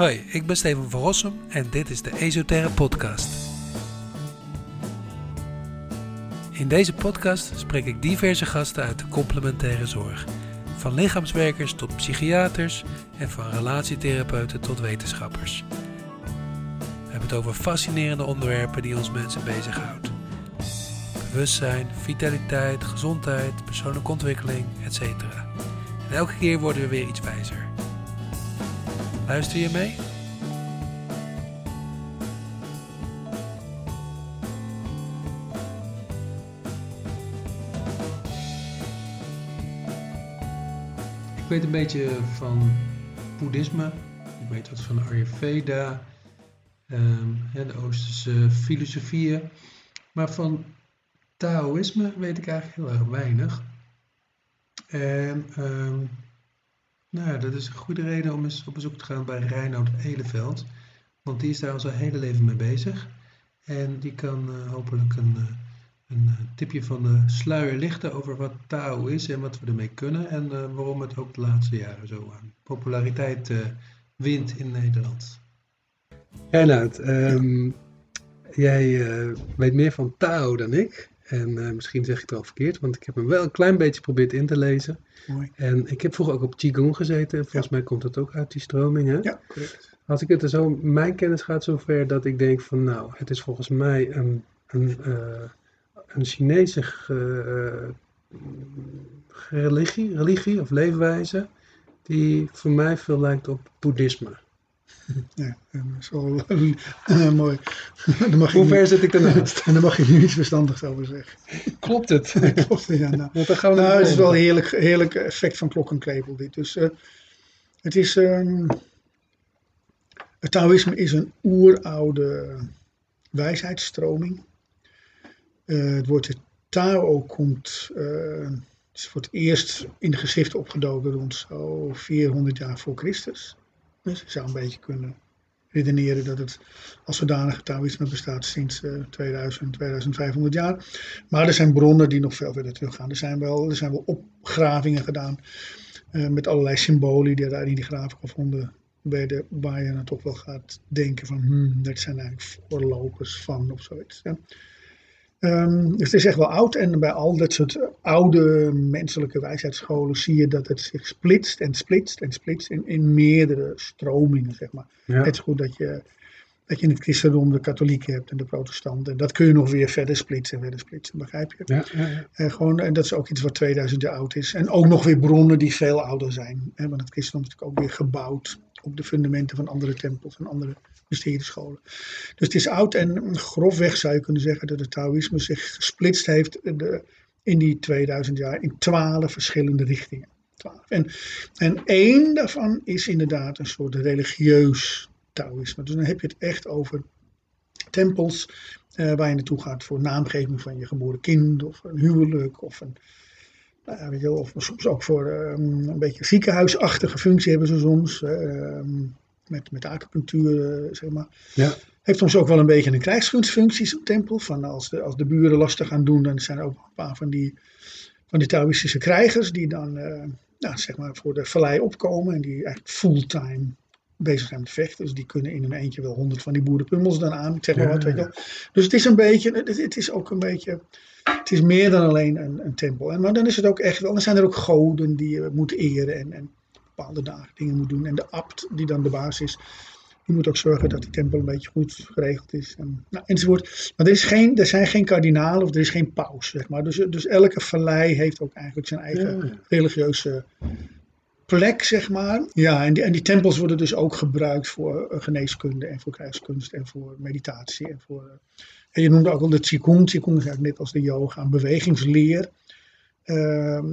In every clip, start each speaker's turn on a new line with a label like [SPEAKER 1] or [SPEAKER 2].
[SPEAKER 1] Hoi, ik ben Steven van Rossum en dit is de Esoterre Podcast. In deze podcast spreek ik diverse gasten uit de complementaire zorg. Van lichaamswerkers tot psychiaters en van relatietherapeuten tot wetenschappers. We hebben het over fascinerende onderwerpen die ons mensen bezighoudt. Bewustzijn, vitaliteit, gezondheid, persoonlijke ontwikkeling, etc. En elke keer worden we weer iets wijzer. Luister je mee? Ik weet een beetje van boeddhisme, ik weet wat van Ayurveda, um, de Oosterse filosofieën, maar van Taoïsme weet ik eigenlijk heel erg weinig. En um, nou, dat is een goede reden om eens op bezoek te gaan bij Reinoud Eleveld. Want die is daar al zijn hele leven mee bezig. En die kan uh, hopelijk een, uh, een uh, tipje van de sluier lichten over wat Tao is en wat we ermee kunnen. En waarom het ook de laatste jaren zo aan populariteit wint in Nederland. Reinoud, um, jij weet meer van Tao dan ik. En misschien zeg ik het wel verkeerd, want ik heb hem wel een klein beetje geprobeerd in te lezen.
[SPEAKER 2] Mooi.
[SPEAKER 1] En ik heb vroeger ook op Qigong gezeten. Volgens mij komt dat ook uit die stroming. Hè?
[SPEAKER 2] Ja, correct.
[SPEAKER 1] Als ik het er zo, mijn kennis gaat zover dat ik denk van nou, het is volgens mij een, een, uh, een Chinese uh, religie, religie of leefwijze die voor mij veel lijkt op boeddhisme.
[SPEAKER 2] Ja, zo uh, mooi.
[SPEAKER 1] Hoe ver zit ik ernaast?
[SPEAKER 2] En daar mag je nu iets verstandigs over zeggen.
[SPEAKER 1] Klopt het?
[SPEAKER 2] Klopt het, ja. Nou,
[SPEAKER 1] Want dan gaan we
[SPEAKER 2] nou het is wel een heerlijk, heerlijk effect van klok en klepel dit. Dus uh, het is... Um, het Taoïsme is een oeroude wijsheidsstroming. Uh, het woord Tao komt... Uh, is voor het eerst in de geschriften opgedoken rond zo 400 jaar voor Christus. Dus zou een beetje kunnen redeneren dat het als zodanig Taoïsme bestaat sinds uh, 2000, 2500 jaar. Maar er zijn bronnen die nog veel verder teruggaan. Er zijn wel, er zijn wel opgravingen gedaan uh, met allerlei symbolen die daar in die graven gevonden werden, waar je dan toch wel gaat denken van, hmm, dat zijn eigenlijk voorlopers van of zoiets. Um, dus het is echt wel oud en bij al dat soort oude menselijke wijsheidsscholen zie je dat het zich splitst en splitst en splitst in, in meerdere stromingen, zeg maar. Ja. Het is goed dat je, dat je in het christendom de katholieken hebt en de protestanten. En dat kun je nog weer verder splitsen en verder splitsen, begrijp je?
[SPEAKER 1] Ja, ja, ja.
[SPEAKER 2] Uh, gewoon, en dat is ook iets wat 2000 jaar oud is. En ook nog weer bronnen die veel ouder zijn. Hè? Want het christendom is natuurlijk ook weer gebouwd op de fundamenten van andere tempels en andere mysteriescholen. Dus het is oud en grofweg zou je kunnen zeggen dat het Taoïsme zich gesplitst heeft de, in die 2000 jaar in twaalf verschillende richtingen. 12. En, en één daarvan is inderdaad een soort religieus Taoïsme. Dus dan heb je het echt over tempels uh, waar je naartoe gaat voor naamgeving van je geboren kind of een huwelijk of een uh, weet je, of soms ook voor um, een beetje ziekenhuisachtige functie hebben ze soms. Uh, met, met acupunctuur, zeg maar.
[SPEAKER 1] Ja.
[SPEAKER 2] Heeft soms ook wel een beetje een krijgsgunstfunctie, zo'n tempel. Van als, de, als de buren lastig gaan doen, dan zijn er ook een paar van die, van die Taoïstische krijgers die dan nou, zeg maar voor de vallei opkomen en die eigenlijk fulltime bezig zijn met vechten. Dus die kunnen in een eentje wel honderd van die boerenpummels dan aan. Ik zeg maar wat, weet je wel. Dus het is een beetje, het, het is ook een beetje, het is meer dan alleen een, een tempel. En, maar dan is het ook echt wel, dan zijn er ook goden die je moet eren en, en bepaalde dagen dingen moet doen. En de abt, die dan de baas is, die moet ook zorgen dat die tempel een beetje goed geregeld is. En, nou, enzovoort. Maar er, is geen, er zijn geen kardinalen of er is geen paus, zeg maar. Dus, dus elke vallei heeft ook eigenlijk zijn eigen
[SPEAKER 1] ja.
[SPEAKER 2] religieuze plek, zeg maar. Ja, en die, en die tempels worden dus ook gebruikt voor eh, geneeskunde en voor krijgskunst en voor meditatie. En, voor, eh, en je noemde ook al de Qigong. Qigong is eigenlijk net als de yoga, een bewegingsleer. Ehm,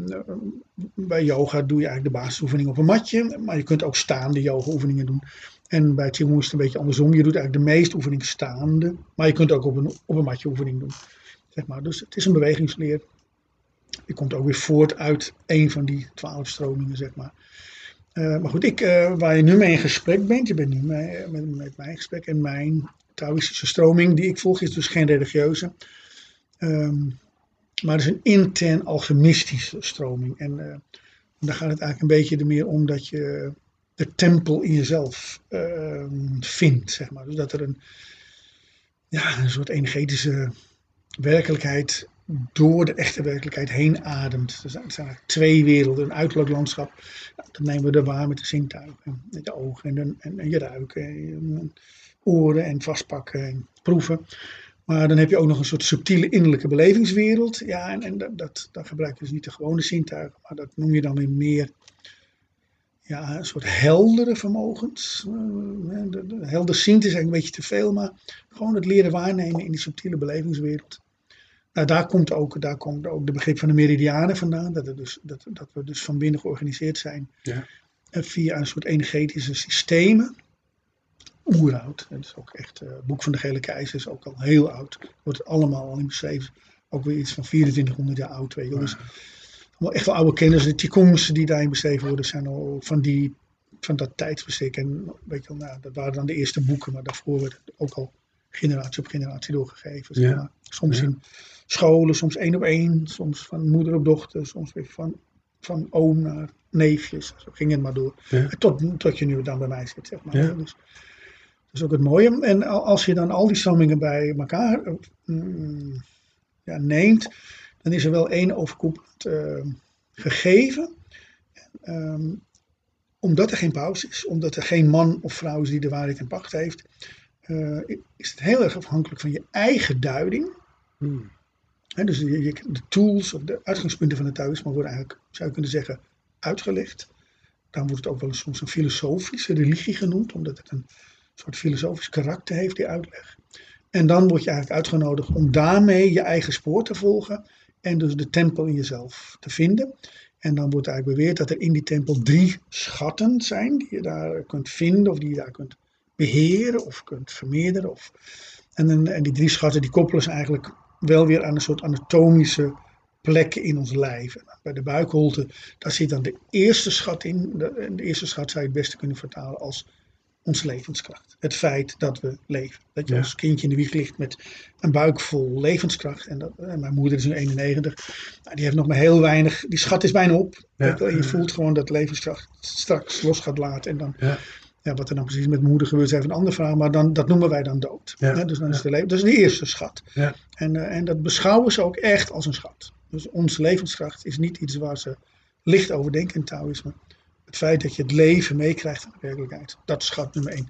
[SPEAKER 2] bij yoga doe je eigenlijk de basisoefening op een matje, maar je kunt ook staande yoga-oefeningen doen. En bij Qigong is het een beetje andersom. Je doet eigenlijk de meeste oefeningen staande, maar je kunt ook op een, op een matje oefening doen. Zeg maar. Dus het is een bewegingsleer. Die komt ook weer voort uit een van die twaalf stromingen, zeg maar. Uh, maar goed, ik, uh, waar je nu mee in gesprek bent, je bent nu mee, met, met mij in gesprek en mijn Taoïstische stroming die ik volg is dus geen religieuze. Um, maar het is een intern alchemistische stroming. En daar gaat het eigenlijk een beetje er meer om dat je de tempel in jezelf ehm, vindt, zeg maar. Dus dat er een, ja, een soort energetische werkelijkheid door de echte werkelijkheid heen ademt. Er zijn eigenlijk twee werelden, een uiterlijk landschap, nou, dat nemen we er waar met de zintuigen, met de ogen en, en, en je ruiken, en oren en vastpakken en proeven. Maar dan heb je ook nog een soort subtiele innerlijke belevingswereld. Ja, en, en dat, dat, dan gebruik je dus niet de gewone zintuigen, maar dat noem je dan weer meer ja, een soort heldere vermogens. De, helder zien is eigenlijk een beetje te veel, maar gewoon het leren waarnemen in die subtiele belevingswereld. Nou, daar komt ook, daar komt ook de begrip van de meridianen vandaan, dat, dus, dat, dat we dus van binnen georganiseerd zijn
[SPEAKER 1] Ja.
[SPEAKER 2] eh, via een soort energetische systemen. Oeroud, dat is ook echt, het boek van de Gele Keizer is ook al heel oud. Wordt allemaal al in beschreven. Ook weer iets van 2400 jaar oud, weet je wel. Dus echt wel oude kennis. De Qigongs die daarin beschreven worden zijn al van, die, van dat tijdsbestek. En weet je wel, nou, dat waren dan de eerste boeken, maar daarvoor werd het ook al generatie op generatie doorgegeven. zeg
[SPEAKER 1] Ja.
[SPEAKER 2] Soms
[SPEAKER 1] Ja.
[SPEAKER 2] in scholen, soms één op één, soms van moeder op dochter, soms weer van, van oom naar neefjes. Zo ging het maar door.
[SPEAKER 1] Ja.
[SPEAKER 2] Tot, tot je nu dan bij mij zit, zeg maar.
[SPEAKER 1] Ja.
[SPEAKER 2] Dus, dat is ook het mooie. En al- als je dan al die stromingen bij elkaar eh, mm, ja, neemt, dan is er wel één overkoepelend eh, gegeven. Ehm, omdat er geen pauze is, omdat er geen man of vrouw is die de waarheid in pacht heeft, eh, is het heel erg afhankelijk van je eigen duiding.
[SPEAKER 1] Hmm.
[SPEAKER 2] Dus de tools of de uitgangspunten van het Taoïsme worden eigenlijk, zou je kunnen zeggen, uitgelegd. Dan wordt het ook wel eens soms een filosofische religie genoemd, omdat het een soort filosofisch karakter heeft, die uitleg. En dan word je eigenlijk uitgenodigd om daarmee je eigen spoor te volgen en dus de tempel in jezelf te vinden. En dan wordt eigenlijk beweerd dat er in die tempel drie schatten zijn die je daar kunt vinden of die je daar kunt beheren of kunt vermeerderen. Of, en, en die drie schatten die koppelen ze eigenlijk wel weer aan een soort anatomische plekken in ons lijf. Bij de buikholte, daar zit dan de eerste schat in. De, de eerste schat zou je het beste kunnen vertalen als onze levenskracht. Het feit dat we leven. Dat je
[SPEAKER 1] Ja.
[SPEAKER 2] als kindje in de wieg ligt met een buik vol levenskracht. En, dat, en mijn moeder is nu 91. Nou, die heeft nog maar heel weinig. Die schat is bijna op.
[SPEAKER 1] Ja.
[SPEAKER 2] Je je voelt gewoon dat levenskracht straks los gaat laten. En dan
[SPEAKER 1] Ja.
[SPEAKER 2] Ja, wat er dan precies met moeder gebeurt, is even een andere vraag. Maar dan, dat noemen wij dan dood.
[SPEAKER 1] Ja.
[SPEAKER 2] Hè, dus dan is de le- dat is de eerste schat.
[SPEAKER 1] Ja.
[SPEAKER 2] En, eh, en dat beschouwen ze ook echt als een schat. Dus onze levenskracht is niet iets waar ze licht over denken in Taoïsme. Het feit dat je het leven meekrijgt in de werkelijkheid. Dat is schat nummer één.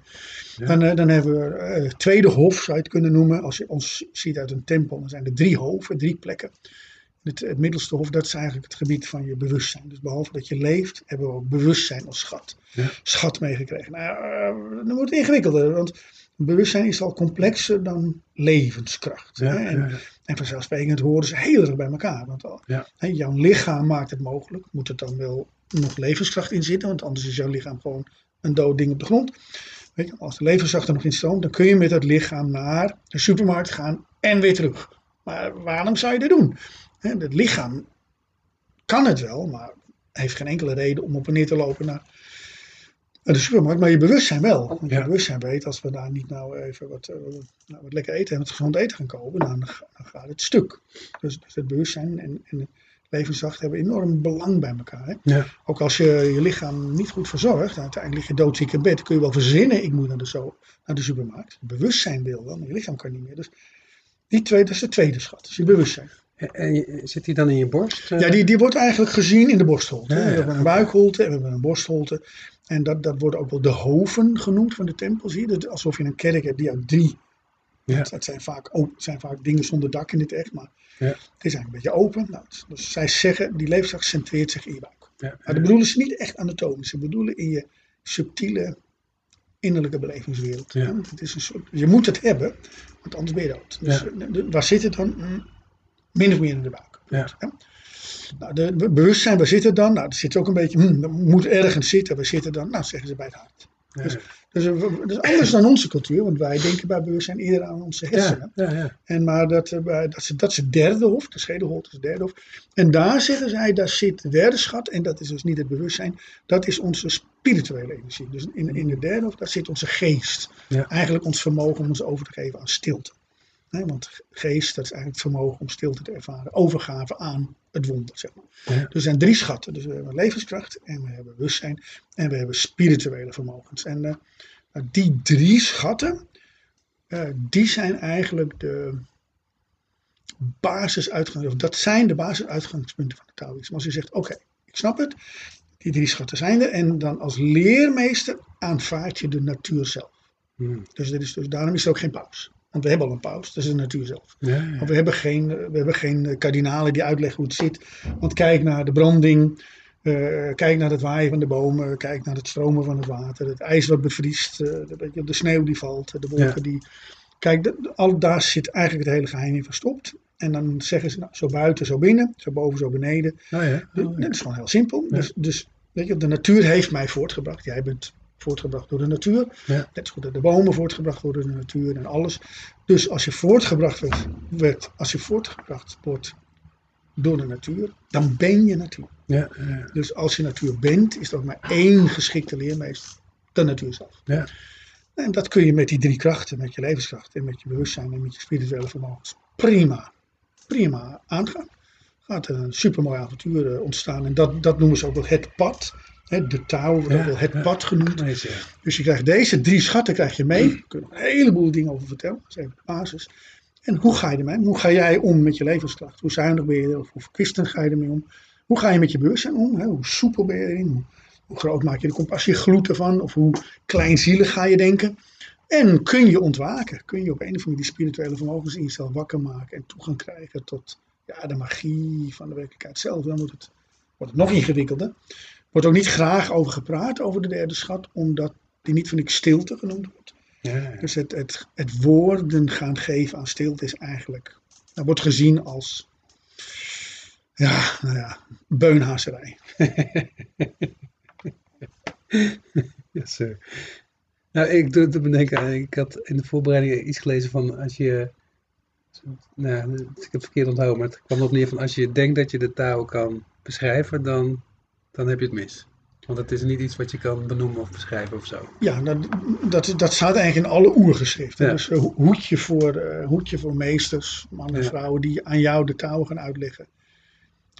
[SPEAKER 1] Ja.
[SPEAKER 2] Dan, eh, dan hebben we eh, het tweede hof, zou je het kunnen noemen. Als je ons ziet uit een tempel, dan zijn er drie hoven, drie plekken. Het, het middelste hof, dat is eigenlijk het gebied van je bewustzijn. Dus behalve dat je leeft, hebben we ook bewustzijn als schat.
[SPEAKER 1] Ja.
[SPEAKER 2] Schat meegekregen. Nou, eh, dan wordt het ingewikkelder, want bewustzijn is al complexer dan levenskracht.
[SPEAKER 1] Ja,
[SPEAKER 2] hè. En,
[SPEAKER 1] ja,
[SPEAKER 2] en vanzelfsprekend horen ze heel erg bij elkaar. Want al, hè, jouw lichaam maakt het mogelijk. Moet er dan wel nog levenskracht in zitten, want anders is jouw lichaam gewoon een dood ding op de grond. Weet je, als de levenskracht er nog in stroomt, dan kun je met het lichaam naar de supermarkt gaan en weer terug. Maar waarom zou je dat doen? Het lichaam kan het wel, maar heeft geen enkele reden om op en neer te lopen naar, de supermarkt. Maar je bewustzijn wel. Want je
[SPEAKER 1] Ja.
[SPEAKER 2] bewustzijn weet, als we daar niet nou even wat, eh, nou, wat lekker eten en wat gezond eten gaan kopen, dan, dan gaat het stuk. Dus, dus het bewustzijn en, en levenskracht hebben enorm belang bij elkaar. Hè?
[SPEAKER 1] Ja.
[SPEAKER 2] Ook als je je lichaam niet goed verzorgt, uiteindelijk lig je doodziek in bed, kun je wel verzinnen, ik moet naar de, zo, naar de supermarkt. Bewustzijn wil wel, maar je lichaam kan niet meer. Dus die twee, dat is de tweede schat, dus je bewustzijn.
[SPEAKER 1] En- En je- zit die dan in je borst? eh?
[SPEAKER 2] Ja, die, die wordt eigenlijk gezien in de borstholte.
[SPEAKER 1] Ja, ja,
[SPEAKER 2] we hebben een buikholte en we hebben een borstholte. En dat, dat worden ook wel de hoven genoemd van de tempel, zie je. Dus alsof je een kerk hebt die uit drie.
[SPEAKER 1] Ja.
[SPEAKER 2] Het, het zijn vaak, ook, zijn vaak dingen zonder dak in het echt, maar
[SPEAKER 1] Ja.
[SPEAKER 2] het is eigenlijk een beetje open. Nou, dus zij zeggen, die levenskracht centreert zich in je buik.
[SPEAKER 1] Ja,
[SPEAKER 2] Maar dat bedoelen ze niet echt anatomisch. Ze bedoelen in je subtiele innerlijke belevingswereld. Het is een soort, je moet het hebben, want anders ben je dood. Dus eh, waar zit het dan? Min of meer in de buik.
[SPEAKER 1] Ja.
[SPEAKER 2] Nou, de be- bewustzijn, waar zit het dan? Nou, dat zit ook een beetje, hm, dat moet ergens zitten. Waar zit het dan? Nou, zeggen ze bij het hart.
[SPEAKER 1] Ja,
[SPEAKER 2] Dus, dus eh, is anders dan onze cultuur, want wij denken bij bewustzijn eerder aan onze hersenen.
[SPEAKER 1] ja, ja.
[SPEAKER 2] En maar dat, eh, dat, is, dat is het derde hof, de schedelholte is het derde hof. En daar zeggen zij, daar zit de derde schat. En dat is dus niet het bewustzijn, dat is onze spirituele energie. Dus in, in de derde hof, daar zit onze geest. Eigenlijk ons vermogen om ons over te geven aan stilte. Want geest, dat is eigenlijk het vermogen om stilte te ervaren. Overgave aan het wonder, zeg maar.
[SPEAKER 1] Ja.
[SPEAKER 2] Dus er zijn drie schatten. Dus we hebben levenskracht en we hebben bewustzijn en we hebben spirituele vermogens. En eh, nou, die drie schatten, eh, die zijn eigenlijk de basisuitgangspunten. Of dat zijn de basisuitgangspunten van het Taoïsme. Als je zegt, oké, ik snap het. Die drie schatten zijn er. En dan als leermeester aanvaard je de natuur zelf.
[SPEAKER 1] Hmm.
[SPEAKER 2] Dus, dit is, dus daarom is er ook geen paus. Want we hebben al een paus, dat is de natuur zelf.
[SPEAKER 1] Ja, ja.
[SPEAKER 2] Maar we hebben geen, we hebben geen kardinalen die uitleggen hoe het zit. Want kijk naar de branding, eh, kijk naar het waaien van de bomen, kijk naar het stromen van het water, het ijs wat bevriest, eh, de, de sneeuw die valt, de wolken
[SPEAKER 1] Ja.
[SPEAKER 2] die... Kijk, de- al daar zit eigenlijk het hele geheim in verstopt. En dan zeggen ze, nou, zo buiten, zo binnen, zo boven, zo beneden.
[SPEAKER 1] Oh ja.
[SPEAKER 2] Dus
[SPEAKER 1] Oh.
[SPEAKER 2] Dat is gewoon heel simpel. Dus, dus weet je, de natuur heeft mij voortgebracht. Jij bent voortgebracht door de natuur.
[SPEAKER 1] Ja.
[SPEAKER 2] Net zo goed dat de bomen voortgebracht worden door de natuur en alles. Dus als je voortgebracht werd, als je voortgebracht wordt door de natuur, dan ben je natuur.
[SPEAKER 1] Ja, ja,
[SPEAKER 2] Dus als je natuur bent, is er ook maar één geschikte leermeester, de natuur zelf.
[SPEAKER 1] ja.
[SPEAKER 2] En dat kun je met die drie krachten, met je levenskracht en met je bewustzijn en met je spirituele vermogens, prima, prima aangaan. Gaat er een supermooi avontuur eh, ontstaan. En dat, dat noemen ze ook wel het pad. De touw
[SPEAKER 1] Ja,
[SPEAKER 2] het
[SPEAKER 1] ja.
[SPEAKER 2] pad genoemd.
[SPEAKER 1] Ja.
[SPEAKER 2] Dus je krijgt deze drie schatten krijg je mee. Daar kun je een heleboel dingen over vertellen. Dat is even de basis. En hoe ga je ermee? Hoe ga jij om met je levenskracht? Hoe zuinig ben je? Of hoe verkwistend ga je ermee om? Hoe ga je met je bewustzijn om? Hè? Hoe soepel ben je erin? Hoe, hoe groot maak je de compassie gloed ervan? Of hoe kleinzielig ga je denken? En kun je ontwaken? Kun je op een of andere die spirituele vermogens in jezelf wakker maken en toegang krijgen tot ja, de magie van de werkelijkheid zelf? Dan wordt het, wordt het nog ingewikkelder. Er wordt ook niet graag over gepraat, over de derde schat, omdat die niet van ik stilte genoemd wordt.
[SPEAKER 1] Ja, ja.
[SPEAKER 2] Dus het, het, het woorden gaan geven aan stilte is eigenlijk, dat wordt gezien als, ja, nou ja, beunhazerij.
[SPEAKER 1] Yes, sir. Nou, ik doe het bedenken. Ik had in de voorbereiding iets gelezen van als je. Nou, ik heb het verkeerd onthouden, maar het kwam erop neer van als je denkt dat je de taal kan beschrijven, dan, dan heb je het mis. Want het is niet iets wat je kan benoemen of beschrijven of zo.
[SPEAKER 2] Ja, dat, dat, dat staat eigenlijk in alle oergeschriften.
[SPEAKER 1] Ja.
[SPEAKER 2] Dus eh, ho- hoedje voor, eh, hoedje voor meesters, mannen en
[SPEAKER 1] Ja.
[SPEAKER 2] vrouwen, die aan jou de taal gaan uitleggen.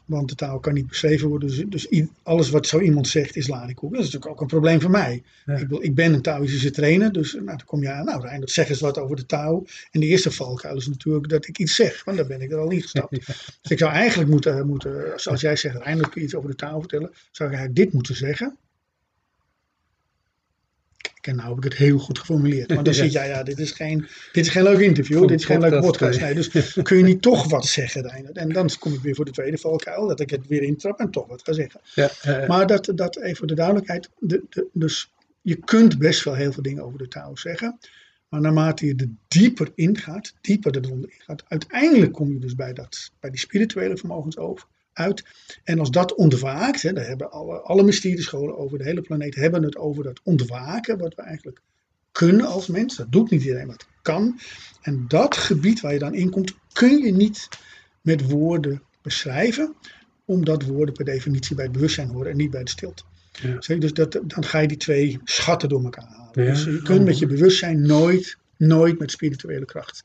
[SPEAKER 2] Want de taal kan niet beschreven worden. Dus, dus alles wat zo iemand zegt is ladikoek. Dat is natuurlijk ook een probleem voor mij.
[SPEAKER 1] Ja.
[SPEAKER 2] Ik, bedoel, ik ben een Taoïstische trainer. Dus nou, dan kom je aan. Nou, Rijn, dat zeg eens wat over de taal. En de eerste valkuil is natuurlijk dat ik iets zeg. Want dan ben ik er al ingestapt. Dus ik zou eigenlijk moeten, moeten jij zegt, Rijn, kun je iets over de taal vertellen. Zou ik eigenlijk dit moeten zeggen. En nou heb ik het heel goed geformuleerd. Maar dan zit jij, ja, dit is geen, dit is geen leuk interview. Dit is geen leuke
[SPEAKER 1] podcast, nee.
[SPEAKER 2] Dus kun je niet toch wat zeggen? En dan kom ik weer voor de tweede valkuil. Dat ik het weer intrap en toch wat ga zeggen.
[SPEAKER 1] Ja,
[SPEAKER 2] Maar dat, dat even voor de duidelijkheid. De, de, dus je kunt best wel heel veel dingen over de taal zeggen. Maar naarmate je er dieper ingaat, dieper de wonder ingaat, uiteindelijk kom je dus bij, dat, bij die spirituele vermogens over, uit. En als dat ontwaakt, hè, daar hebben alle, alle mysteriescholen over de hele planeet hebben het over dat ontwaken, wat we eigenlijk kunnen als mens. Dat doet niet iedereen, maar het kan. En dat gebied waar je dan in komt, kun je niet met woorden beschrijven, omdat woorden per definitie bij het bewustzijn horen en niet bij de stilte.
[SPEAKER 1] Ja.
[SPEAKER 2] Dus dat, dan ga je die twee schatten door elkaar halen.
[SPEAKER 1] Ja.
[SPEAKER 2] Dus je kunt met je bewustzijn nooit, nooit met spirituele kracht.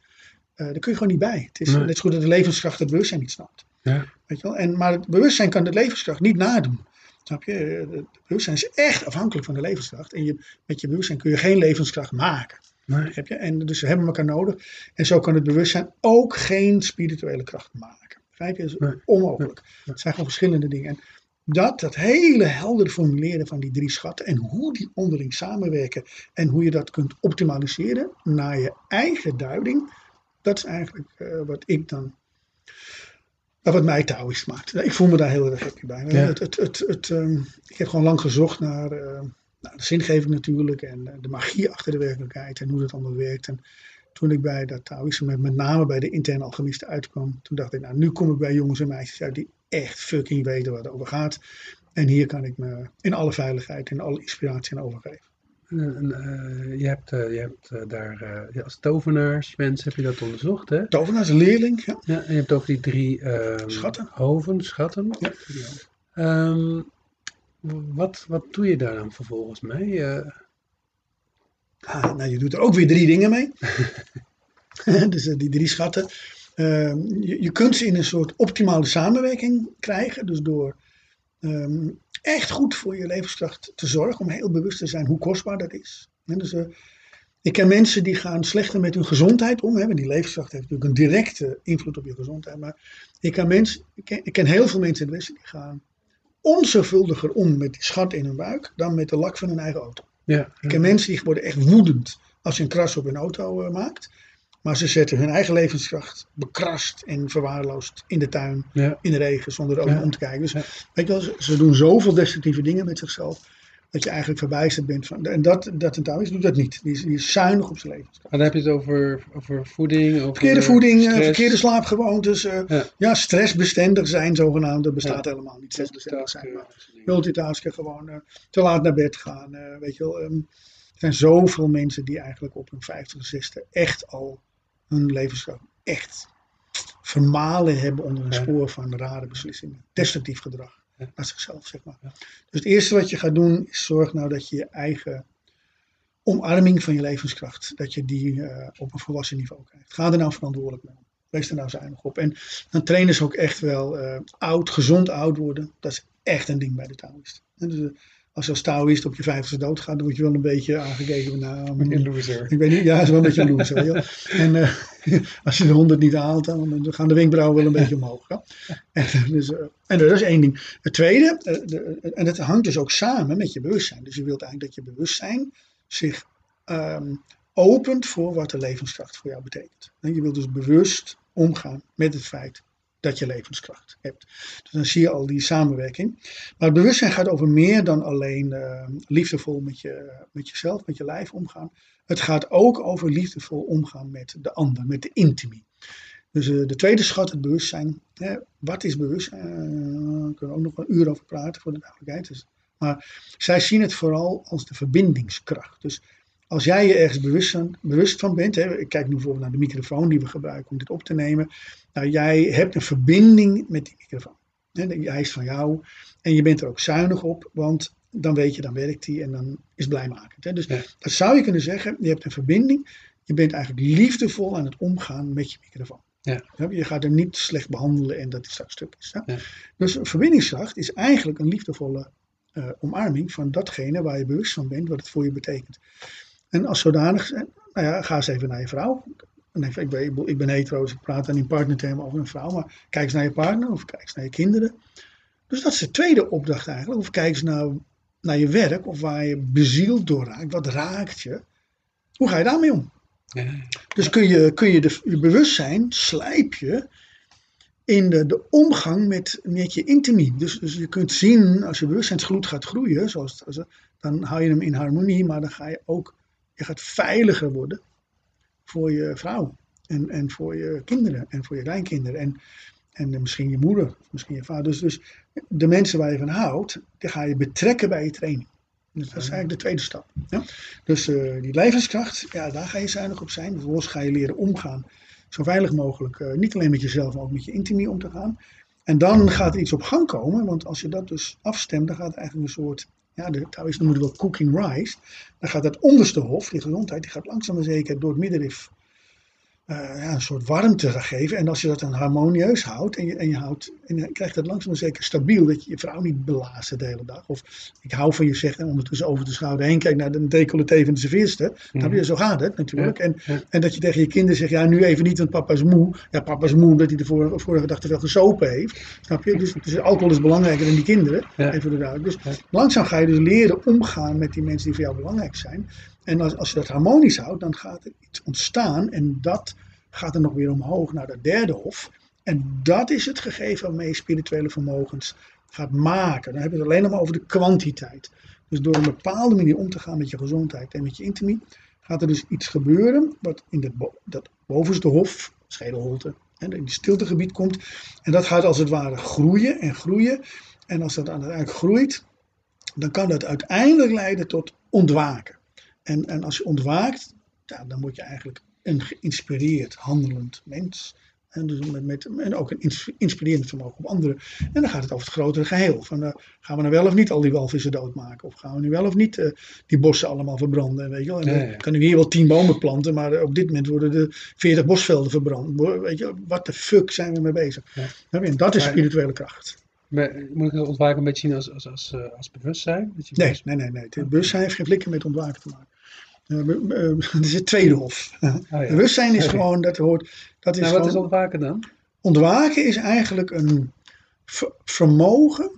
[SPEAKER 2] Eh daar kun je gewoon niet bij. Het is
[SPEAKER 1] Nee.
[SPEAKER 2] net zo goed dat de levenskracht het bewustzijn niet snapt.
[SPEAKER 1] Ja,
[SPEAKER 2] Weet je wel? En, maar het bewustzijn kan de levenskracht niet nadoen. Snap je? Het bewustzijn is echt afhankelijk van de levenskracht. En je, met je bewustzijn kun je geen levenskracht maken.
[SPEAKER 1] nee,
[SPEAKER 2] Heb je? En dus ze hebben elkaar nodig. En zo kan het bewustzijn ook geen spirituele kracht maken. Begrijp je? Dat is
[SPEAKER 1] Nee.
[SPEAKER 2] onmogelijk. Het zijn gewoon verschillende dingen. En dat, dat hele heldere formuleren van die drie schatten en hoe die onderling samenwerken en hoe je dat kunt optimaliseren naar je eigen duiding, dat is eigenlijk eh, wat ik dan, nou, wat mij Taoïst maakt. Ik voel me daar heel erg happy bij.
[SPEAKER 1] Ja.
[SPEAKER 2] Het, het, het, het, ehm, ik heb gewoon lang gezocht naar eh, nou, de zingeving natuurlijk en eh, de magie achter de werkelijkheid en hoe dat allemaal werkt. En toen ik bij dat Taoïsme, met, met name bij de interne alchemisten uitkwam, toen dacht ik, nou nu kom ik bij jongens en meisjes uit die echt fucking weten waar het over gaat. En hier kan ik me in alle veiligheid en alle inspiratie aan overgeven.
[SPEAKER 1] Eh, je hebt, eh, je hebt eh, daar als tovenaarsmens heb je dat onderzocht, hè?
[SPEAKER 2] Tovenaar is een leerling. Ja.
[SPEAKER 1] Ja, en je hebt ook die drie ehm,
[SPEAKER 2] Schatten.
[SPEAKER 1] hoven, schatten.
[SPEAKER 2] Ja.
[SPEAKER 1] Ehm, wat, wat doe je daar dan vervolgens mee?
[SPEAKER 2] Ah, nou, je doet er ook weer drie dingen mee. dus die drie schatten. Ehm, je, je, kunt ze in een soort optimale samenwerking krijgen. Dus door echt goed voor je levenskracht te zorgen. Om heel bewust te zijn hoe kostbaar dat is. dus, ik ken mensen die gaan slechter met hun gezondheid om. Hè, die levenskracht heeft natuurlijk een directe invloed op je gezondheid. Maar ik ken, mensen, ik ken, ik ken heel veel mensen in het Westen die gaan onzorgvuldiger om met die schat in hun buik dan met de lak van hun eigen auto. Ja, Ik ken mensen die worden echt woedend als je een kras op hun auto uh, maakt. Maar ze zetten hun eigen levenskracht bekrast en verwaarloosd in de tuin, in de regen, zonder er ook om te kijken. Dus weet je wel, ze doen zoveel destructieve dingen met zichzelf dat je eigenlijk verbijsterd bent. Van, en dat, dat een Taoïst doet dat niet. Die is, die is zuinig op zijn leven.
[SPEAKER 1] Maar dan heb je het over, over voeding? Over
[SPEAKER 2] verkeerde voeding, uh, verkeerde slaapgewoontes. Uh, ja. ja. stressbestendig zijn zogenaamd. Dat bestaat helemaal niet. Stressbestendig zijn. Maar multitasken, gewoon uh, te laat naar bed gaan. weet je wel. Um, er zijn zoveel mensen die eigenlijk op hun 50 60 echt al hun levensstijl echt vermalen hebben onder een spoor van rare beslissingen. Destructief gedrag naar zichzelf, zeg maar. Dus het eerste wat je gaat doen, is zorg nou dat je je eigen omarming van je levenskracht, dat je die uh, op een volwassen niveau krijgt. Ga er nou verantwoordelijk mee om. Wees er nou zuinig op. En dan trainen ze ook echt wel uh, oud, gezond oud worden. Dat is echt een ding bij de Taoïst. Dus, uh, als je als Taoïst op je vijftigste doodgaat, dan word je wel een beetje aangekeken. Nou,
[SPEAKER 1] een loser.
[SPEAKER 2] Ik weet niet, ja, is wel een beetje een loser. en uh, als je de honderd niet haalt, dan, gaan de wenkbrauwen wel een beetje omhoog. En, dus, uh, en dat is één ding. Het tweede, uh, de, en dat hangt dus ook samen met je bewustzijn. Dus je wilt eigenlijk dat je bewustzijn zich um, opent voor wat de levenskracht voor jou betekent. En je wilt dus bewust omgaan met het feit dat je levenskracht hebt. Dus dan zie je al die samenwerking. Maar het bewustzijn gaat over meer dan alleen uh, liefdevol met, je, met jezelf, met je lijf omgaan. Het gaat ook over liefdevol omgaan met de ander, met de intimie. Dus uh, de tweede schat, het bewustzijn. Hè, wat is bewustzijn? Uh, daar kunnen we ook nog een uur over praten voor de duidelijkheid. Dus, maar zij zien het vooral als de verbindingskracht. Dus als jij je ergens bewust van, bewust van bent, hè, ik kijk nu bijvoorbeeld naar de microfoon die we gebruiken om dit op te nemen. Nou, jij hebt een verbinding met die microfoon. Hè, hij is van jou en je bent er ook zuinig op, want dan weet je, dan werkt die en dan is blijmakend. Hè. Dus dat zou je kunnen zeggen, je hebt een verbinding, je bent eigenlijk liefdevol aan het omgaan met je microfoon. Ja. Je gaat hem niet slecht behandelen en dat is dat stuk is. Ja. Dus verbindingskracht is eigenlijk een liefdevolle uh, omarming van datgene waar je bewust van bent, wat het voor je betekent. En als zodanig, nou ja, ga eens even naar je vrouw. ik, ben, ik ben hetero, dus ik praat dan in partnertermen over een vrouw. Maar kijk eens naar je partner of kijk eens naar je kinderen. Dus dat is de tweede opdracht eigenlijk. Of kijk eens nou naar je werk of waar je bezield door raakt. Wat raakt je? Hoe ga je daarmee om? Ja. Dus kun je, kun je de, je bewustzijn slijp je in de, de omgang met, met je intimie. Dus, dus je kunt zien, als je bewustzijnsgloed gaat groeien, zoals, dan hou je hem in harmonie, maar dan ga je ook je gaat veiliger worden voor je vrouw en, en voor je kinderen en voor je kleinkinderen en, en misschien je moeder, misschien je vader. Dus, dus de mensen waar je van houdt, die ga je betrekken bij je training. Dus dat is eigenlijk de tweede stap. Ja? Dus uh, die levenskracht, ja, daar ga je zuinig op zijn. Vervolgens ga je leren omgaan, zo veilig mogelijk, uh, niet alleen met jezelf, maar ook met je intimie om te gaan. En dan gaat er iets op gang komen, want als je dat dus afstemt, dan gaat er eigenlijk een soort ja, de Taoïsten noemen het wel cooking rice. Dan gaat dat onderste hof, die gezondheid, die gaat langzaam maar zeker door het middenrif ja, een soort warmte geven. En als je dat dan harmonieus houdt en je, en je, houdt, en je krijgt dat langzaam maar zeker stabiel, dat je je vrouw niet belazert de hele dag. Of ik hou van je zegt en ondertussen over de schouder heen kijkt naar de decolleté van de serveerste. Dan mm zo gaat het natuurlijk. En, en dat je tegen je kinderen zegt, ja nu even niet, want papa is moe. Ja, papa is moe omdat hij de vorige, vorige dag te veel gesopen heeft. Snap je? Dus, dus alcohol is belangrijker dan die kinderen. Even de. Dus langzaam ga je dus leren omgaan met die mensen die voor jou belangrijk zijn. En als, als je dat harmonisch houdt, dan gaat er iets ontstaan en dat gaat er nog weer omhoog naar dat derde hof. En dat is het gegeven waarmee je spirituele vermogens gaat maken. Dan hebben we het alleen nog maar over de kwantiteit. Dus door een bepaalde manier om te gaan met je gezondheid en met je intimie, gaat er dus iets gebeuren wat in dat, dat bovenste hof, schedelholte, in het stiltegebied komt. En dat gaat als het ware groeien en groeien. En als dat uiteindelijk groeit, dan kan dat uiteindelijk leiden tot ontwaken. En, en als je ontwaakt, ja, dan word je eigenlijk een geïnspireerd, handelend mens. En, dus met, met, en ook een ins- inspirerend vermogen op anderen. En dan gaat het over het grotere geheel. Van, eh, gaan we nou wel of niet al die walvissen doodmaken? Of gaan we nu wel of niet eh, die bossen allemaal verbranden? Weet je wel? En
[SPEAKER 1] ja.
[SPEAKER 2] kan ik hier wel tien bomen planten, maar eh, op dit moment worden er 40 bosvelden verbrand. Weet je, wat de fuck zijn we mee bezig?
[SPEAKER 1] Ja.
[SPEAKER 2] Je? En dat is spirituele kracht.
[SPEAKER 1] Maar Moet ik het ontwaken een beetje zien als, als, als, als bewustzijn? Dat je
[SPEAKER 2] Nee, nee, nee. nee. Het bewustzijn heeft geen flikker met ontwaken te maken. Eh, Het is het tweede hof.
[SPEAKER 1] Oh, ja.
[SPEAKER 2] Bewustzijn is gewoon, dat hoort, dat is
[SPEAKER 1] Nou, wat is
[SPEAKER 2] gewoon,
[SPEAKER 1] ontwaken dan?
[SPEAKER 2] ontwaken is eigenlijk een ver- vermogen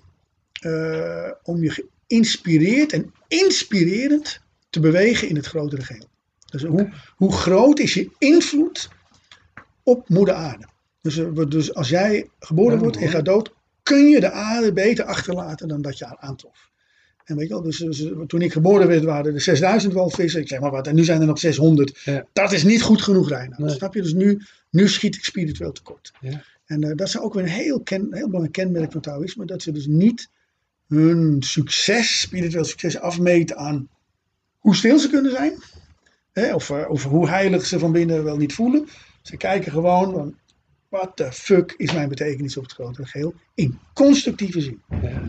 [SPEAKER 2] eh, om je geïnspireerd en inspirerend te bewegen in het grotere geheel. Dus hoe, hoe groot is je invloed op moeder aarde? Dus, eh, dus als jij geboren
[SPEAKER 1] Ja,
[SPEAKER 2] wordt en gaat dood, kun je de aarde beter achterlaten dan dat je haar aantrof. En weet je wel, dus, dus, toen ik geboren werd waren er 6000 walvissen. Ik zeg maar wat, en nu zijn er nog 600.
[SPEAKER 1] Ja.
[SPEAKER 2] Dat is niet goed genoeg, Reinhard.
[SPEAKER 1] Nee.
[SPEAKER 2] Snap je? Dus nu, nu schiet ik spiritueel tekort.
[SPEAKER 1] Ja.
[SPEAKER 2] En eh, dat is ook weer een heel, ken, heel belangrijk kenmerk van Taoïsme. Dat ze dus niet hun succes, spiritueel succes, afmeten aan hoe stil ze kunnen zijn. Hè, of, eh, of hoe heilig ze van binnen wel niet voelen. Ze kijken gewoon wat de fuck is mijn betekenis op het grotere geheel? In constructieve zin.
[SPEAKER 1] Ja.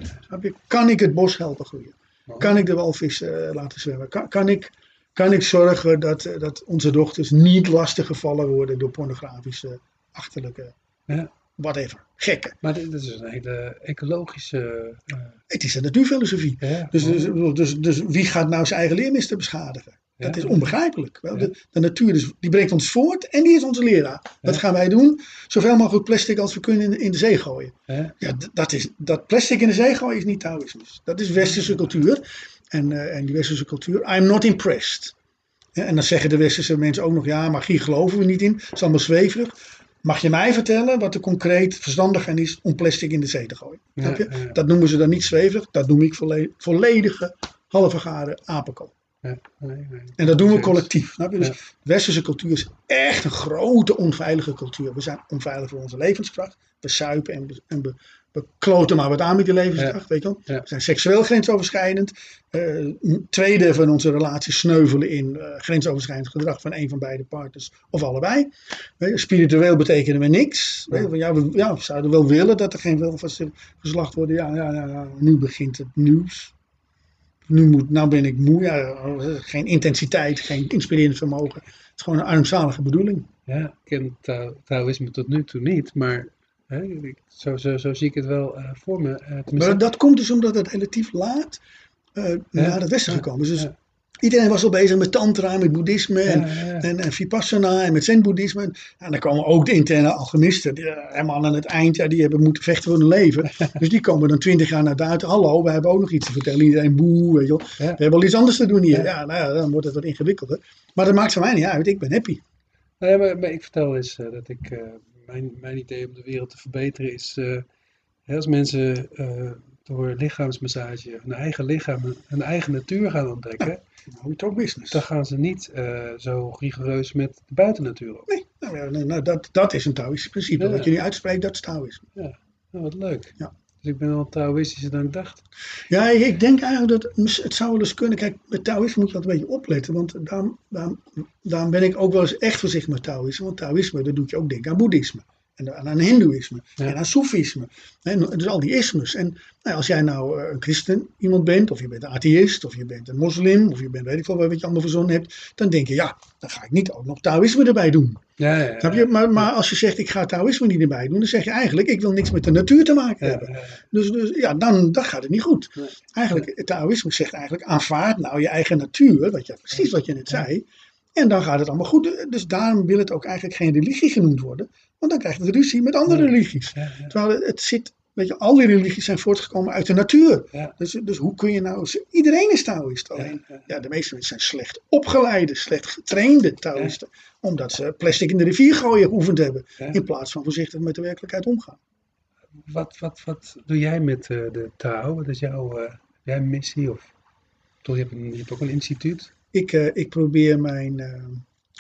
[SPEAKER 2] Kan ik het bos helpen groeien? Kan ik de walvis eh, laten zwemmen? Kan, kan, ik, kan ik zorgen dat, eh, dat onze dochters niet lastig gevallen worden door pornografische, achterlijke,
[SPEAKER 1] Ja.
[SPEAKER 2] whatever, gekken?
[SPEAKER 1] Maar dit, dit is een hele ecologische... eh,
[SPEAKER 2] Het is een natuurfilosofie.
[SPEAKER 1] ja,
[SPEAKER 2] Dus, dus, dus, dus wie gaat nou zijn eigen leermeester beschadigen? Dat
[SPEAKER 1] Ja.
[SPEAKER 2] is onbegrijpelijk.
[SPEAKER 1] Ja.
[SPEAKER 2] De, de natuur is, die brengt ons voort en die is onze leraar. Wat
[SPEAKER 1] Ja.
[SPEAKER 2] gaan wij doen? Zoveel mogelijk plastic als we kunnen in, in de zee gooien.
[SPEAKER 1] Ja.
[SPEAKER 2] Dat, is, dat plastic in de zee gooien is niet Taoïsme. Dat is westerse cultuur. En, eh, en die westerse cultuur, I'm not impressed. En dan zeggen de westerse mensen ook nog, ja, magie geloven we niet in. Het is allemaal zweverig. Mag je mij vertellen wat er concreet verstandig aan is om plastic in de zee te gooien? Snap je? Dat noemen ze dan niet zweverig, dat noem ik volle- volledige, halve garen apenkool.
[SPEAKER 1] Ja, nee, nee.
[SPEAKER 2] En dat doen we collectief. Snap je? Dus
[SPEAKER 1] Ja.
[SPEAKER 2] westerse cultuur is echt een grote onveilige cultuur. We zijn onveilig voor onze levenskracht. We suipen en, we- en we, we kloten maar wat aan met die levenskracht. Weet je wel? We zijn seksueel grensoverschrijdend. Een tweede van onze relaties sneuvelen in eh, grensoverschrijdend gedrag van een van beide partners of allebei. Spiritueel betekenen we niks. Weet je, van, ja, we, ja, we zouden wel willen dat er geen welvers geslacht worden. Ja, ja, ja, ja, nu begint het nieuws. Nu, moet, nou ben ik moe. Ja, geen intensiteit, geen inspirerend vermogen. Het is gewoon een armzalige bedoeling.
[SPEAKER 1] Ja, ik ken Tao- Taoïsme tot nu toe niet, maar hè, zo, zo, zo zie ik het wel eh, voor me. eh,
[SPEAKER 2] Maar dat komt dus omdat het relatief laat eh, naar het westen
[SPEAKER 1] ja,
[SPEAKER 2] gekomen is. Dus. Iedereen was al bezig met tantra, met boeddhisme en,
[SPEAKER 1] Ja, ja, ja.
[SPEAKER 2] en, en vipassana en met zen-boeddhisme. En dan komen ook de interne alchemisten. Die, eh, helemaal aan het eind, ja, die hebben moeten vechten voor hun leven. dus die komen dan twintig jaar naar buiten. Hallo, we hebben ook nog iets te vertellen. Iedereen boe, weet je wel.
[SPEAKER 1] Ja.
[SPEAKER 2] We hebben al iets anders te doen hier.
[SPEAKER 1] Ja.
[SPEAKER 2] Nou ja, dan wordt het wat ingewikkelder. Maar dat maakt voor mij niet uit. Ik ben happy.
[SPEAKER 1] Nou ja, maar, maar ik vertel eens eh, dat ik, eh, mijn, mijn idee om de wereld te verbeteren is, als mensen door lichaamsmassage hun eigen lichaam, hun eigen natuur gaan ontdekken,
[SPEAKER 2] Nou, we talk business.
[SPEAKER 1] dan gaan ze niet eh, zo rigoureus met de buitennatuur op.
[SPEAKER 2] Nee, nou, ja, nee, nou, dat, dat is een Taoïstisch principe.
[SPEAKER 1] Ja.
[SPEAKER 2] Wat je nu uitspreekt, dat is Taoïsme.
[SPEAKER 1] Nou, wat leuk.
[SPEAKER 2] Ja.
[SPEAKER 1] Dus ik ben al Taoïstischer dan ik dacht.
[SPEAKER 2] Ja, ik ik denk eigenlijk dat het zou wel eens kunnen. Kijk, met Taoïsme moet je altijd een beetje opletten. Want daarom, daarom, daarom ben ik ook wel eens echt voorzichtig met Taoïsme. Want Taoïsme, dat doet je ook denken aan Boeddhisme. En aan Hindoeïsme.
[SPEAKER 1] Ja.
[SPEAKER 2] En aan Soefisme. En dus al die ismes. En nou, ja, als jij nou eh, een christen iemand bent. Of je bent een atheïst. Of je bent een moslim. Of je bent weet ik wel wat je allemaal verzonnen hebt. Dan denk je, ja, dan ga ik niet ook nog Taoïsme erbij doen.
[SPEAKER 1] Ja, ja,
[SPEAKER 2] Snap je? Maar, maar als je zegt, ik ga Taoïsme niet erbij doen. Dan zeg je eigenlijk, ik wil niks met de natuur te maken hebben. Dus, dus ja, dan, dan gaat het niet goed. Eigenlijk, het Taoïsme zegt eigenlijk, aanvaard nou je eigen natuur, wat je, precies wat je net zei. En dan gaat het allemaal goed. Dus daarom wil het ook eigenlijk geen religie genoemd worden. Want dan krijgt het ruzie met andere religies.
[SPEAKER 1] ja, ja.
[SPEAKER 2] Terwijl het, zit, weet je, al die religies zijn voortgekomen uit de natuur. Dus, dus hoe kun je nou, iedereen is Taoïst. Alleen,
[SPEAKER 1] Ja,
[SPEAKER 2] de meeste mensen zijn slecht opgeleide, slecht getrainde Taoïsten. Omdat ze plastic in de rivier gooien geoefend hebben. In plaats van voorzichtig met de werkelijkheid omgaan.
[SPEAKER 1] Wat, wat, wat doe jij met eh, de Tao? Wat is jouw jij een missie? Of, toch, je, hebt een, je hebt ook een instituut.
[SPEAKER 2] Ik, eh, ik probeer mijn, eh,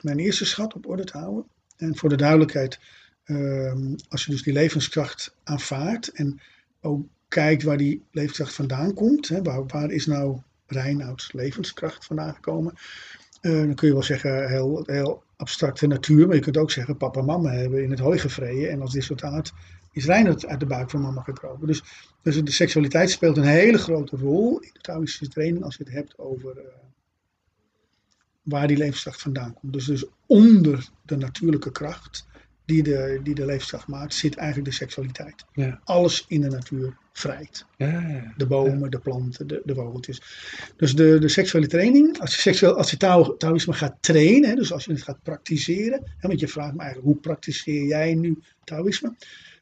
[SPEAKER 2] mijn eerste schat op orde te houden. En voor de duidelijkheid, ehm, als je dus die levenskracht aanvaardt en ook kijkt waar die levenskracht vandaan komt, hè, waar, waar is nou Reinouds levenskracht vandaan gekomen, eh, dan kun je wel zeggen heel, heel abstracte natuur. Maar je kunt ook zeggen, papa en mama hebben in het hooi gevreden. En als resultaat is Reinhard uit de buik van mama gekropen. Dus, dus de seksualiteit speelt een hele grote rol in de Taoïstische training als je het hebt over waar die levenskracht vandaan komt. Dus, dus onder de natuurlijke kracht die de, die de levenskracht maakt, zit eigenlijk de seksualiteit. Ja. Alles in de natuur vrijt. Ja, ja, de bomen, de planten, de, de vogeltjes. Dus de, de seksuele training, als je, seksueel, als je Taoïsme gaat trainen, dus als je het gaat praktiseren, hè, want je vraagt me eigenlijk hoe praktiseer jij nu Taoïsme,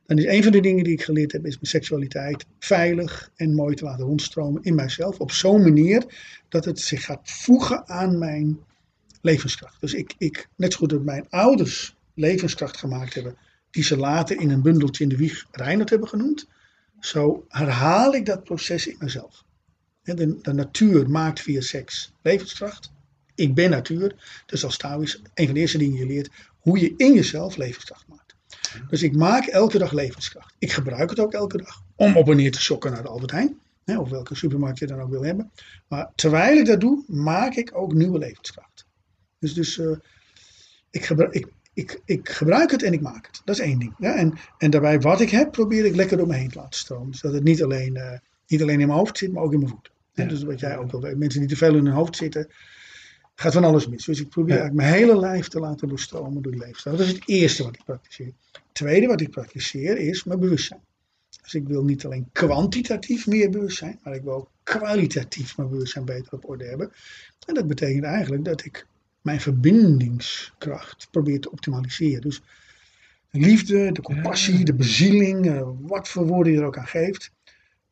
[SPEAKER 2] dan is een van de dingen die ik geleerd heb, is mijn seksualiteit veilig en mooi te laten rondstromen in mijzelf. Op zo'n manier dat het zich gaat voegen aan mijn levenskracht. Dus ik, ik net zo goed dat mijn ouders levenskracht gemaakt hebben, die ze later in een bundeltje in de wieg Reinhard hebben genoemd, zo herhaal ik dat proces in mezelf. De, de natuur maakt via seks levenskracht. Ik ben natuur. Dus als Taoïs, een van de eerste dingen je leert, hoe je in jezelf levenskracht maakt. Dus ik maak elke dag levenskracht. Ik gebruik het ook elke dag om op en neer te sokken naar de Albert Heijn. Hè, of welke supermarkt je dan ook wil hebben. Maar terwijl ik dat doe, maak ik ook nieuwe levenskracht. Dus, dus uh, ik, gebruik, ik, ik, ik, gebruik het en ik maak het. Dat is één ding. Ja? En, en daarbij wat ik heb, probeer ik lekker door me heen te laten stromen. Zodat het niet alleen, uh, niet alleen in mijn hoofd zit, maar ook in mijn voeten. Ja. Dus wat jij ook wil weten. Mensen die te veel in hun hoofd zitten, gaat van alles mis. Dus ik probeer eigenlijk mijn hele lijf te laten doorstromen door die leefstijl. Dat is het eerste wat ik praktiseer. Het tweede wat ik praktiseer is mijn bewustzijn. Dus ik wil niet alleen kwantitatief meer bewustzijn, maar ik wil ook kwalitatief mijn bewustzijn beter op orde hebben. En dat betekent eigenlijk dat ik mijn verbindingskracht probeer te optimaliseren. Dus de liefde, de compassie, de bezieling, eh, wat voor woorden je er ook aan geeft.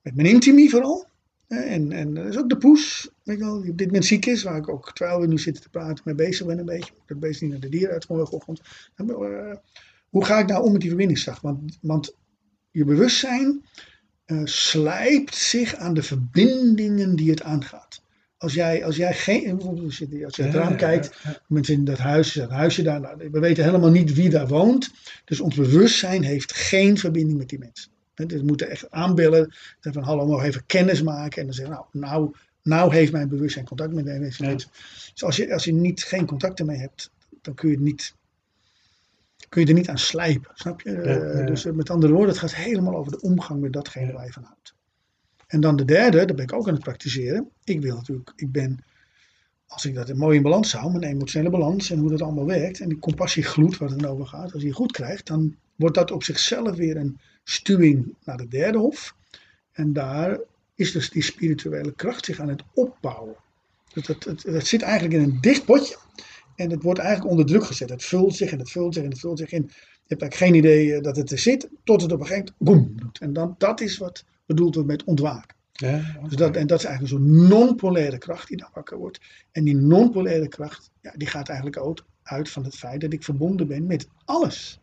[SPEAKER 2] Met mijn intimie vooral. En, en dat is ook de poes, weet wel, die op dit moment ziek is, waar ik ook terwijl we nu zitten te praten mee bezig ben een beetje. Dat beest niet naar de dieren uit morgenochtend. Uh, hoe ga ik nou om met die verbindingskracht? Want, want je bewustzijn uh, slijpt zich aan de verbindingen die het aangaat. Als jij, als jij geen, als je, als je het raam kijkt, mensen in dat huis, dat huisje daar, nou, we weten helemaal niet wie daar woont. Dus ons bewustzijn heeft geen verbinding met die mensen. Dus we moeten echt aanbellen. Van hallo, nog even kennis maken. En dan zeggen nou, nou, nou heeft mijn bewustzijn contact met deze mensen. Dus als je, als je niet, geen contact ermee hebt, dan kun je, het niet, kun je er niet aan slijpen. Snap je? Eh, dus eh, met andere woorden, het gaat helemaal over de omgang met datgene waar je van houdt. En dan de derde, daar ben ik ook aan het praktiseren. Ik wil natuurlijk, ik ben, als ik dat mooi in balans hou, mijn emotionele balans en hoe dat allemaal werkt. En die compassiegloed waar het dan over gaat, als je goed krijgt, dan wordt dat op zichzelf weer een stuwing naar de derde hof. En daar is dus die spirituele kracht zich aan het opbouwen. Dat, dat, dat, zit eigenlijk in een dicht potje. En het wordt eigenlijk onder druk gezet. Het vult zich en het vult zich en het vult zich in. Je hebt eigenlijk geen idee eh, dat het er zit, tot het op een gegeven moment boem doet. En dan, dat is wat bedoeld wordt met ontwaken. Ja, dus dat, en dat is eigenlijk zo'n non-polaire kracht die dan wakker wordt. En die non-polaire kracht, ja, die gaat eigenlijk ook uit van het feit dat ik verbonden ben met alles.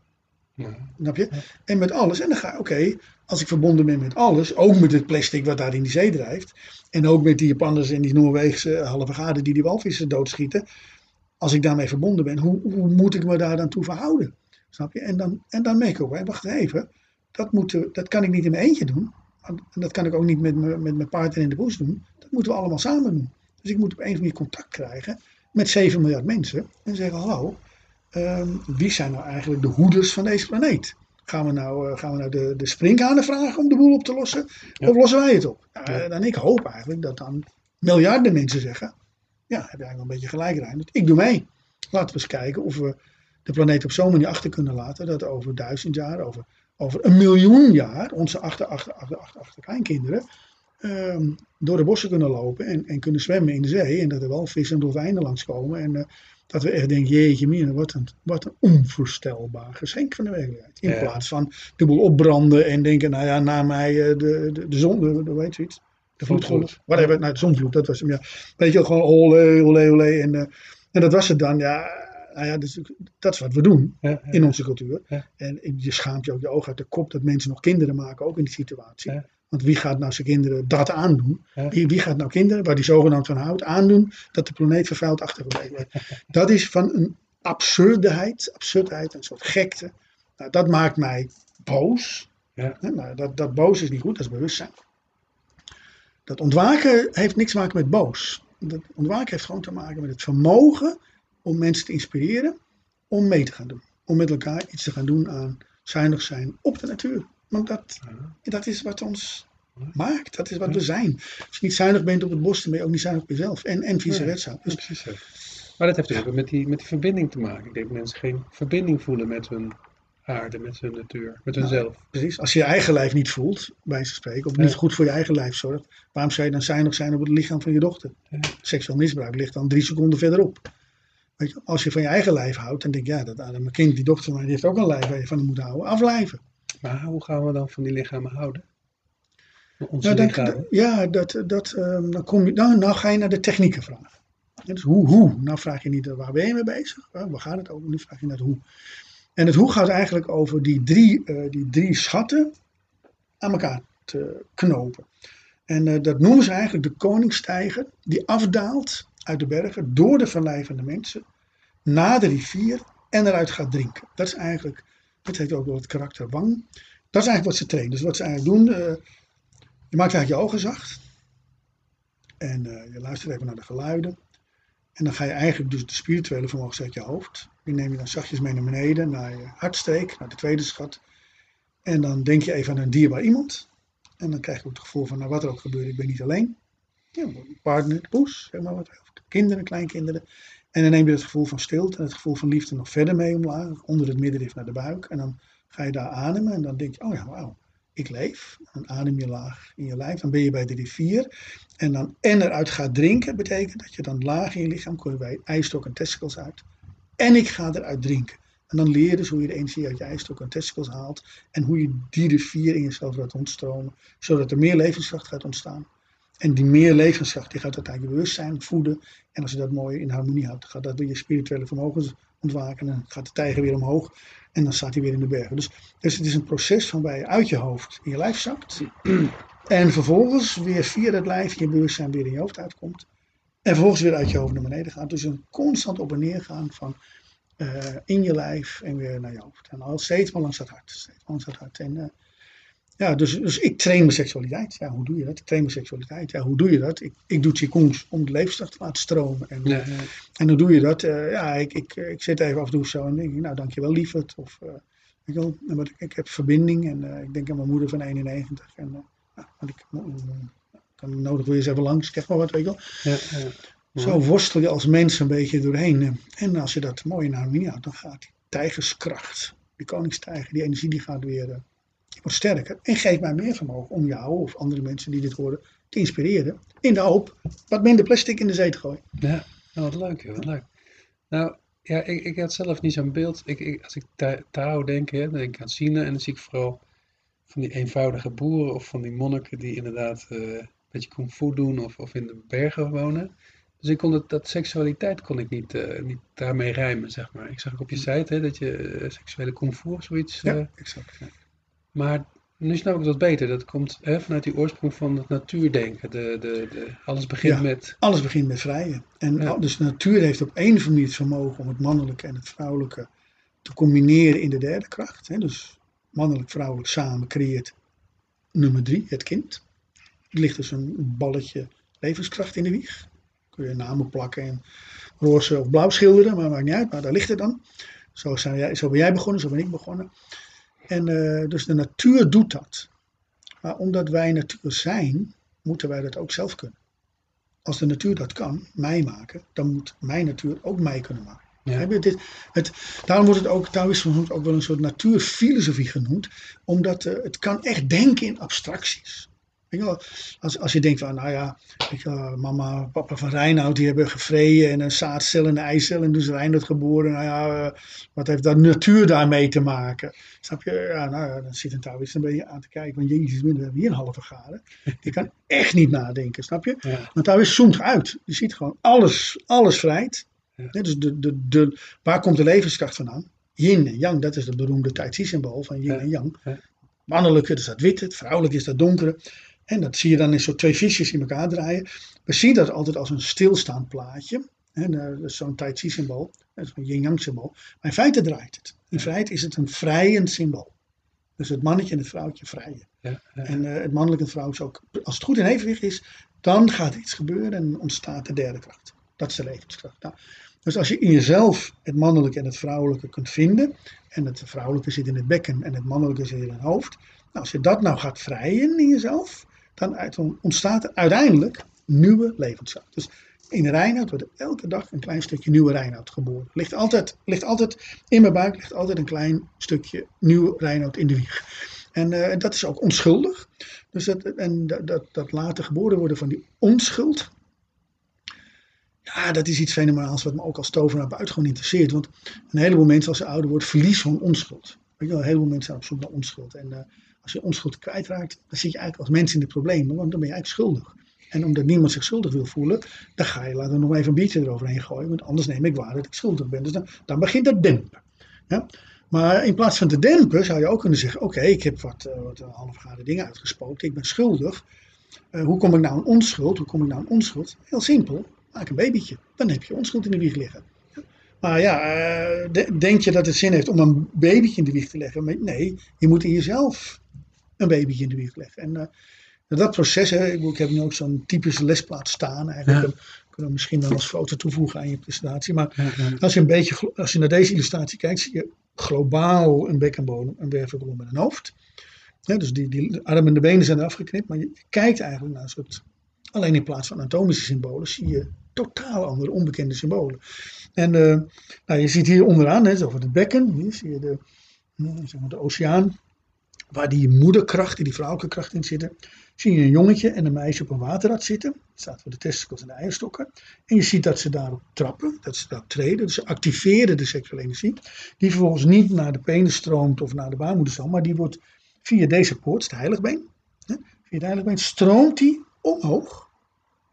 [SPEAKER 2] Ja. Snap je? En met alles. En dan ga oké, als ik verbonden ben met alles, ook met het plastic wat daar in die zee drijft, en ook met die Japanners en die Noorweegse halve gaden die die walvissen doodschieten, als ik daarmee verbonden ben, hoe, hoe moet ik me daar dan toe verhouden? Snap je? En dan, en dan merk ik ook, wacht even, dat, moeten, dat kan ik niet in mijn eentje doen. En dat kan ik ook niet met, me, met mijn partner in de bos doen. Dat moeten we allemaal samen doen. Dus ik moet op een of andere manier contact krijgen met 7 miljard mensen en zeggen: Hallo, Ehm, wie zijn nou eigenlijk de hoeders van deze planeet? Gaan we nou, uh, gaan we nou de, de vragen om de boel op te lossen? Of lossen wij het op? Uh, dan ik hoop eigenlijk dat dan miljarden mensen zeggen: Ja, heb je eigenlijk wel een beetje gelijk, Rijn. Ik doe mee. Laten we eens kijken of we de planeet op zo'n manier achter kunnen laten dat over duizend jaar, over, over een miljoen jaar, onze achter, achter, achter, achter, achter kleinkinderen um, door de bossen kunnen lopen en, en kunnen zwemmen in de zee. En dat er wel vissen en dolfijnen langskomen. En uh, dat we echt denken, jeetje mina, wat een, wat een onvoorstelbaar geschenk van de werkelijkheid. In plaats van dubbel opbranden en denken, nou ja, na mij uh, de, de, de zon, de, de, weet je iets, de vloedgolf, whatever, nou de zonvloed, dat was hem, ja. Weet je, gewoon olé, olé, olé. En, uh, en dat was het dan, ja, nou ja, dus, dat is wat we doen ja, ja, in onze cultuur. En je schaamt je ook je ogen uit de kop dat mensen nog kinderen maken, ook in die situatie. Want wie gaat nou zijn kinderen dat aandoen? Wie, wie, gaat nou kinderen, waar die zogenaamd van houdt, aandoen dat de planeet vervuild achtergebleven wordt? Dat is van een absurdheid, absurdheid, een soort gekte. Nou, dat maakt mij boos. Ja. Nou, dat, dat boos is niet goed, dat is bewustzijn. Dat ontwaken heeft niks te maken met boos. Dat ontwaken heeft gewoon te maken met het vermogen om mensen te inspireren om mee te gaan doen. Om met elkaar iets te gaan doen aan zuinig zijn op de natuur. Want dat, dat is wat ons maakt. Dat is wat we zijn. Als je niet zuinig bent op het bos, dan ben je ook niet zuinig op jezelf. En, en vice versa. Dus
[SPEAKER 1] Precies. Maar dat heeft dus ook met die, met die verbinding te maken. Ik denk dat mensen geen verbinding voelen met hun aarde, met hun natuur, met
[SPEAKER 2] Nou,
[SPEAKER 1] hunzelf.
[SPEAKER 2] precies, als je je eigen lijf niet voelt, bij van spreken, of
[SPEAKER 1] Ja.
[SPEAKER 2] niet goed voor je eigen lijf zorgt, waarom zou je dan zuinig zijn op het lichaam van je dochter?
[SPEAKER 1] Ja.
[SPEAKER 2] Seksueel misbruik ligt dan drie seconden verderop. Weet je, als je van je eigen lijf houdt, dan denk je, ja, dat arme kind, die dochter van mij, die heeft ook een lijf waar je van moet houden. Aflijven.
[SPEAKER 1] Maar hoe gaan we dan van die lichamen houden? Onze
[SPEAKER 2] Nou,
[SPEAKER 1] lichamen.
[SPEAKER 2] ja, dat, dat, ehm, dan kom je, nou, nou ga je naar de technieken vragen. Ja, dus hoe, hoe? Nou vraag je niet eh, waar ben je mee bezig, waar gaat het over, nu vraag je naar het hoe. En het hoe gaat eigenlijk over die drie, eh, die drie schatten aan elkaar te knopen. En eh, dat noemen ze eigenlijk de koningstijger, die afdaalt uit de bergen door de verlijvende mensen naar de rivier en eruit gaat drinken. Dat is eigenlijk, dat heet ook wel het karakter wang. Dat is eigenlijk wat ze trainen. Dus wat ze eigenlijk doen, eh, je maakt eigenlijk je ogen zacht. En eh, je luistert even naar de geluiden. En dan ga je eigenlijk dus de spirituele vermogens uit je hoofd. Die neem je dan zachtjes mee naar beneden, naar je hartstreek, naar de tweede schat. En dan denk je even aan een dierbaar iemand. En dan krijg je ook het gevoel van, nou wat er ook gebeurt, ik ben niet alleen. Ja, partner, poes, zeg maar wat. Of kinderen, kleinkinderen. En dan neem je het gevoel van stilte en het gevoel van liefde nog verder mee omlaag. Onder het middenrif naar de buik. En dan ga je daar ademen en dan denk je, oh ja, wauw, ik leef. Dan adem je laag in je lijf. Dan ben je bij de rivier. En dan en eruit gaat drinken, betekent dat je dan laag in je lichaam kom je bij ijstok en testicles uit. En ik ga eruit drinken. En dan leer je dus hoe je de energie uit je ijstok en testicles haalt. En hoe je die rivier in jezelf laat ontstromen. Zodat er meer levenskracht gaat ontstaan. En die meer levenskracht die gaat uiteindelijk je bewustzijn voeden. En als je dat mooi in harmonie houdt, gaat dat weer je spirituele vermogens ontwaken. En dan gaat de tijger weer omhoog. En dan staat hij weer in de bergen. Dus, dus het is een proces van waar je uit je hoofd in je lijf zakt. En vervolgens weer via dat lijf je bewustzijn weer in je hoofd uitkomt. En vervolgens weer uit je hoofd naar beneden gaat. Dus een constant op en neer gaan van eh, in je lijf en weer naar je hoofd. En al steeds maar langs dat hart. Steeds langs dat hart. En, eh, ja, dus, dus ik train mijn seksualiteit. Ja, hoe doe je dat? Ik train mijn seksualiteit. Ja, hoe doe je dat? Ik, ik doe Qigong om de levenskracht te laten stromen. En,
[SPEAKER 1] Ja,
[SPEAKER 2] en hoe doe je dat? Eh, ja, ik, ik, ik zit even af en toe zo en denk ik, nou dankjewel lieverd. Of eh, weet je wel, en wat, ik, ik heb verbinding en eh, ik denk aan mijn moeder van 91. En uh, nou, ik uh, kan nodig wil je eens even langs, krijg maar wat, weet je wel.
[SPEAKER 1] ja, ja.
[SPEAKER 2] Zo worstel je als mens een beetje doorheen. En als je dat mooi in houdt, dan gaat die tijgerskracht, die koningstijger, die energie die gaat weer, uh, wordt sterker. En geeft mij meer vermogen om jou of andere mensen die dit horen te inspireren. In de hoop wat minder plastic in de zee te gooien.
[SPEAKER 1] Ja, nou, wat leuk, joh, wat leuk. Nou, ja, ik, ik had zelf niet zo'n beeld. Ik, ik, als ik Ta- Tao denk, hè, dan denk ik aan China en dan zie ik vooral van die eenvoudige boeren of van die monniken die inderdaad eh, een beetje kung fu doen of, of in de bergen wonen. Dus ik kon dat, dat seksualiteit kon ik niet, eh, niet daarmee rijmen, zeg maar. Ik zag ook op je site hè, dat je eh, seksuele kung fu of zoiets.
[SPEAKER 2] Ja, exact. Ja.
[SPEAKER 1] Maar nu snap ik dat beter. Dat komt hè, vanuit die oorsprong van het natuurdenken. De, de, de, alles begint
[SPEAKER 2] Ja.
[SPEAKER 1] met.
[SPEAKER 2] Alles begint met vrijen. En
[SPEAKER 1] Ja.
[SPEAKER 2] al- dus de natuur heeft op of andere manier het vermogen om het mannelijke en het vrouwelijke te combineren in de derde kracht. Hè. Dus mannelijk, vrouwelijk samen creëert nummer drie, het kind. Er ligt dus een balletje levenskracht in de wieg. Kun je namen plakken en roze of blauw schilderen, maar maakt niet uit. Maar daar ligt het dan. Zo, zijn jij, zo ben jij begonnen, zo ben ik begonnen. En eh, dus de natuur doet dat. Maar omdat wij natuur zijn, moeten wij dat ook zelf kunnen. Als de natuur dat kan, mij maken, dan moet mijn natuur ook mij kunnen maken.
[SPEAKER 1] Ja.
[SPEAKER 2] Dit, het, daarom wordt het ook, Taoïsme wordt ook wel een soort natuurfilosofie genoemd, omdat eh, het kan echt denken in abstracties. Als, als je denkt van, nou ja, mama, papa van Reinoud, die hebben gevreden en een zaadcel en een eicel en dus Reinoud geboren. Nou ja, eh, wat heeft dat natuur daarmee te maken? Snap je? Ja, nou ja, dan zit een Taoïst een beetje aan te kijken, want jezus, we hebben hier een halve garen. Die kan echt niet nadenken, snap je?
[SPEAKER 1] Ja,
[SPEAKER 2] Want Taoïst zoomt uit. Je ziet gewoon alles, alles vrijt.
[SPEAKER 1] Ja.
[SPEAKER 2] Dus de, de, de, waar komt de levenskracht vandaan? Yin en yang, dat is het beroemde Tai Chi symbool van yin
[SPEAKER 1] Ja.
[SPEAKER 2] en yang.
[SPEAKER 1] Ja.
[SPEAKER 2] Mannelijke is dat witte, het vrouwelijke is dat donkere. En dat zie je dan in zo'n twee visjes in elkaar draaien. We zien dat altijd als een stilstaand plaatje. Hè, dat is zo'n Tai Chi symbool, een yin-yang symbool. Maar in feite draait het. In feite is het een vrijend symbool. Dus het mannetje en het vrouwtje vrijen.
[SPEAKER 1] ja, ja.
[SPEAKER 2] En eh, het mannelijke en is ook, als het goed in evenwicht is, dan gaat iets gebeuren en ontstaat de derde kracht. Dat is de levenskracht. Nou, Dus als je in jezelf het mannelijke en het vrouwelijke kunt vinden, en het vrouwelijke zit in het bekken en het mannelijke zit in het hoofd, nou, als je dat nou gaat vrijen in jezelf, dan ontstaat er uiteindelijk nieuwe levenskracht. Dus in Reinoud wordt elke dag een klein stukje nieuwe Reinoud geboren. Ligt altijd, ligt altijd in mijn buik ligt altijd een klein stukje nieuwe Reinoud in de wieg. En uh, dat is ook onschuldig. Dus dat, en dat, dat, dat later geboren worden van die onschuld. Ja, dat is iets fenomenaals wat me ook als tovenaar buitengewoon interesseert. Want een heleboel mensen als ze ouder wordt verliezen van onschuld. Weet je wel, een heleboel mensen zijn op zoek naar onschuld. En uh, als je onschuld kwijtraakt, dan zit je eigenlijk als mens in de problemen. Want dan ben je eigenlijk schuldig. En omdat niemand zich schuldig wil voelen, dan ga je laten we nog even een biertje eroverheen gooien. Want anders neem ik waar dat ik schuldig ben. Dus dan, dan begint het dempen. Ja? Maar in plaats van te dempen zou je ook kunnen zeggen: Oké, ik heb wat, uh, wat halfgare dingen uitgesproken. Ik ben schuldig. Uh, hoe kom ik nou aan onschuld? Hoe kom ik nou aan onschuld? Heel simpel. Maak een babytje. Dan heb je onschuld in de wieg liggen. Maar ja, uh, denk je dat het zin heeft om een babytje in de wieg te leggen? Nee, je moet in jezelf een babytje in de wieg leggen. En dat proces, hè, ik heb nu ook zo'n typische lesplaat staan. Eigenlijk ja. kunnen we misschien dan als foto toevoegen aan je presentatie. Maar als je een beetje, als je naar deze illustratie kijkt, zie je globaal een bek en bodem, een wervelkolom met een hoofd. dus die, die armen en de benen zijn eraf geknipt, maar je, kijkt eigenlijk naar een soort, alleen in plaats van anatomische symbolen, zie je totaal andere onbekende symbolen. En uh, nou, je ziet hier onderaan, hè, over het bekken, hier zie je de, zeg maar de oceaan, waar die moederkracht, die vrouwelijke kracht in zitten zie je een jongetje en een meisje op een waterrad zitten. Dat staat voor de testicles en de eierstokken. En je ziet dat ze daarop trappen, dat ze daarop treden. Dus ze activeren de seksuele energie. Die vervolgens niet naar de penis stroomt of naar de baarmoederstam, maar die wordt via deze poort, de heiligbeen, hè, via de heiligbeen stroomt die omhoog.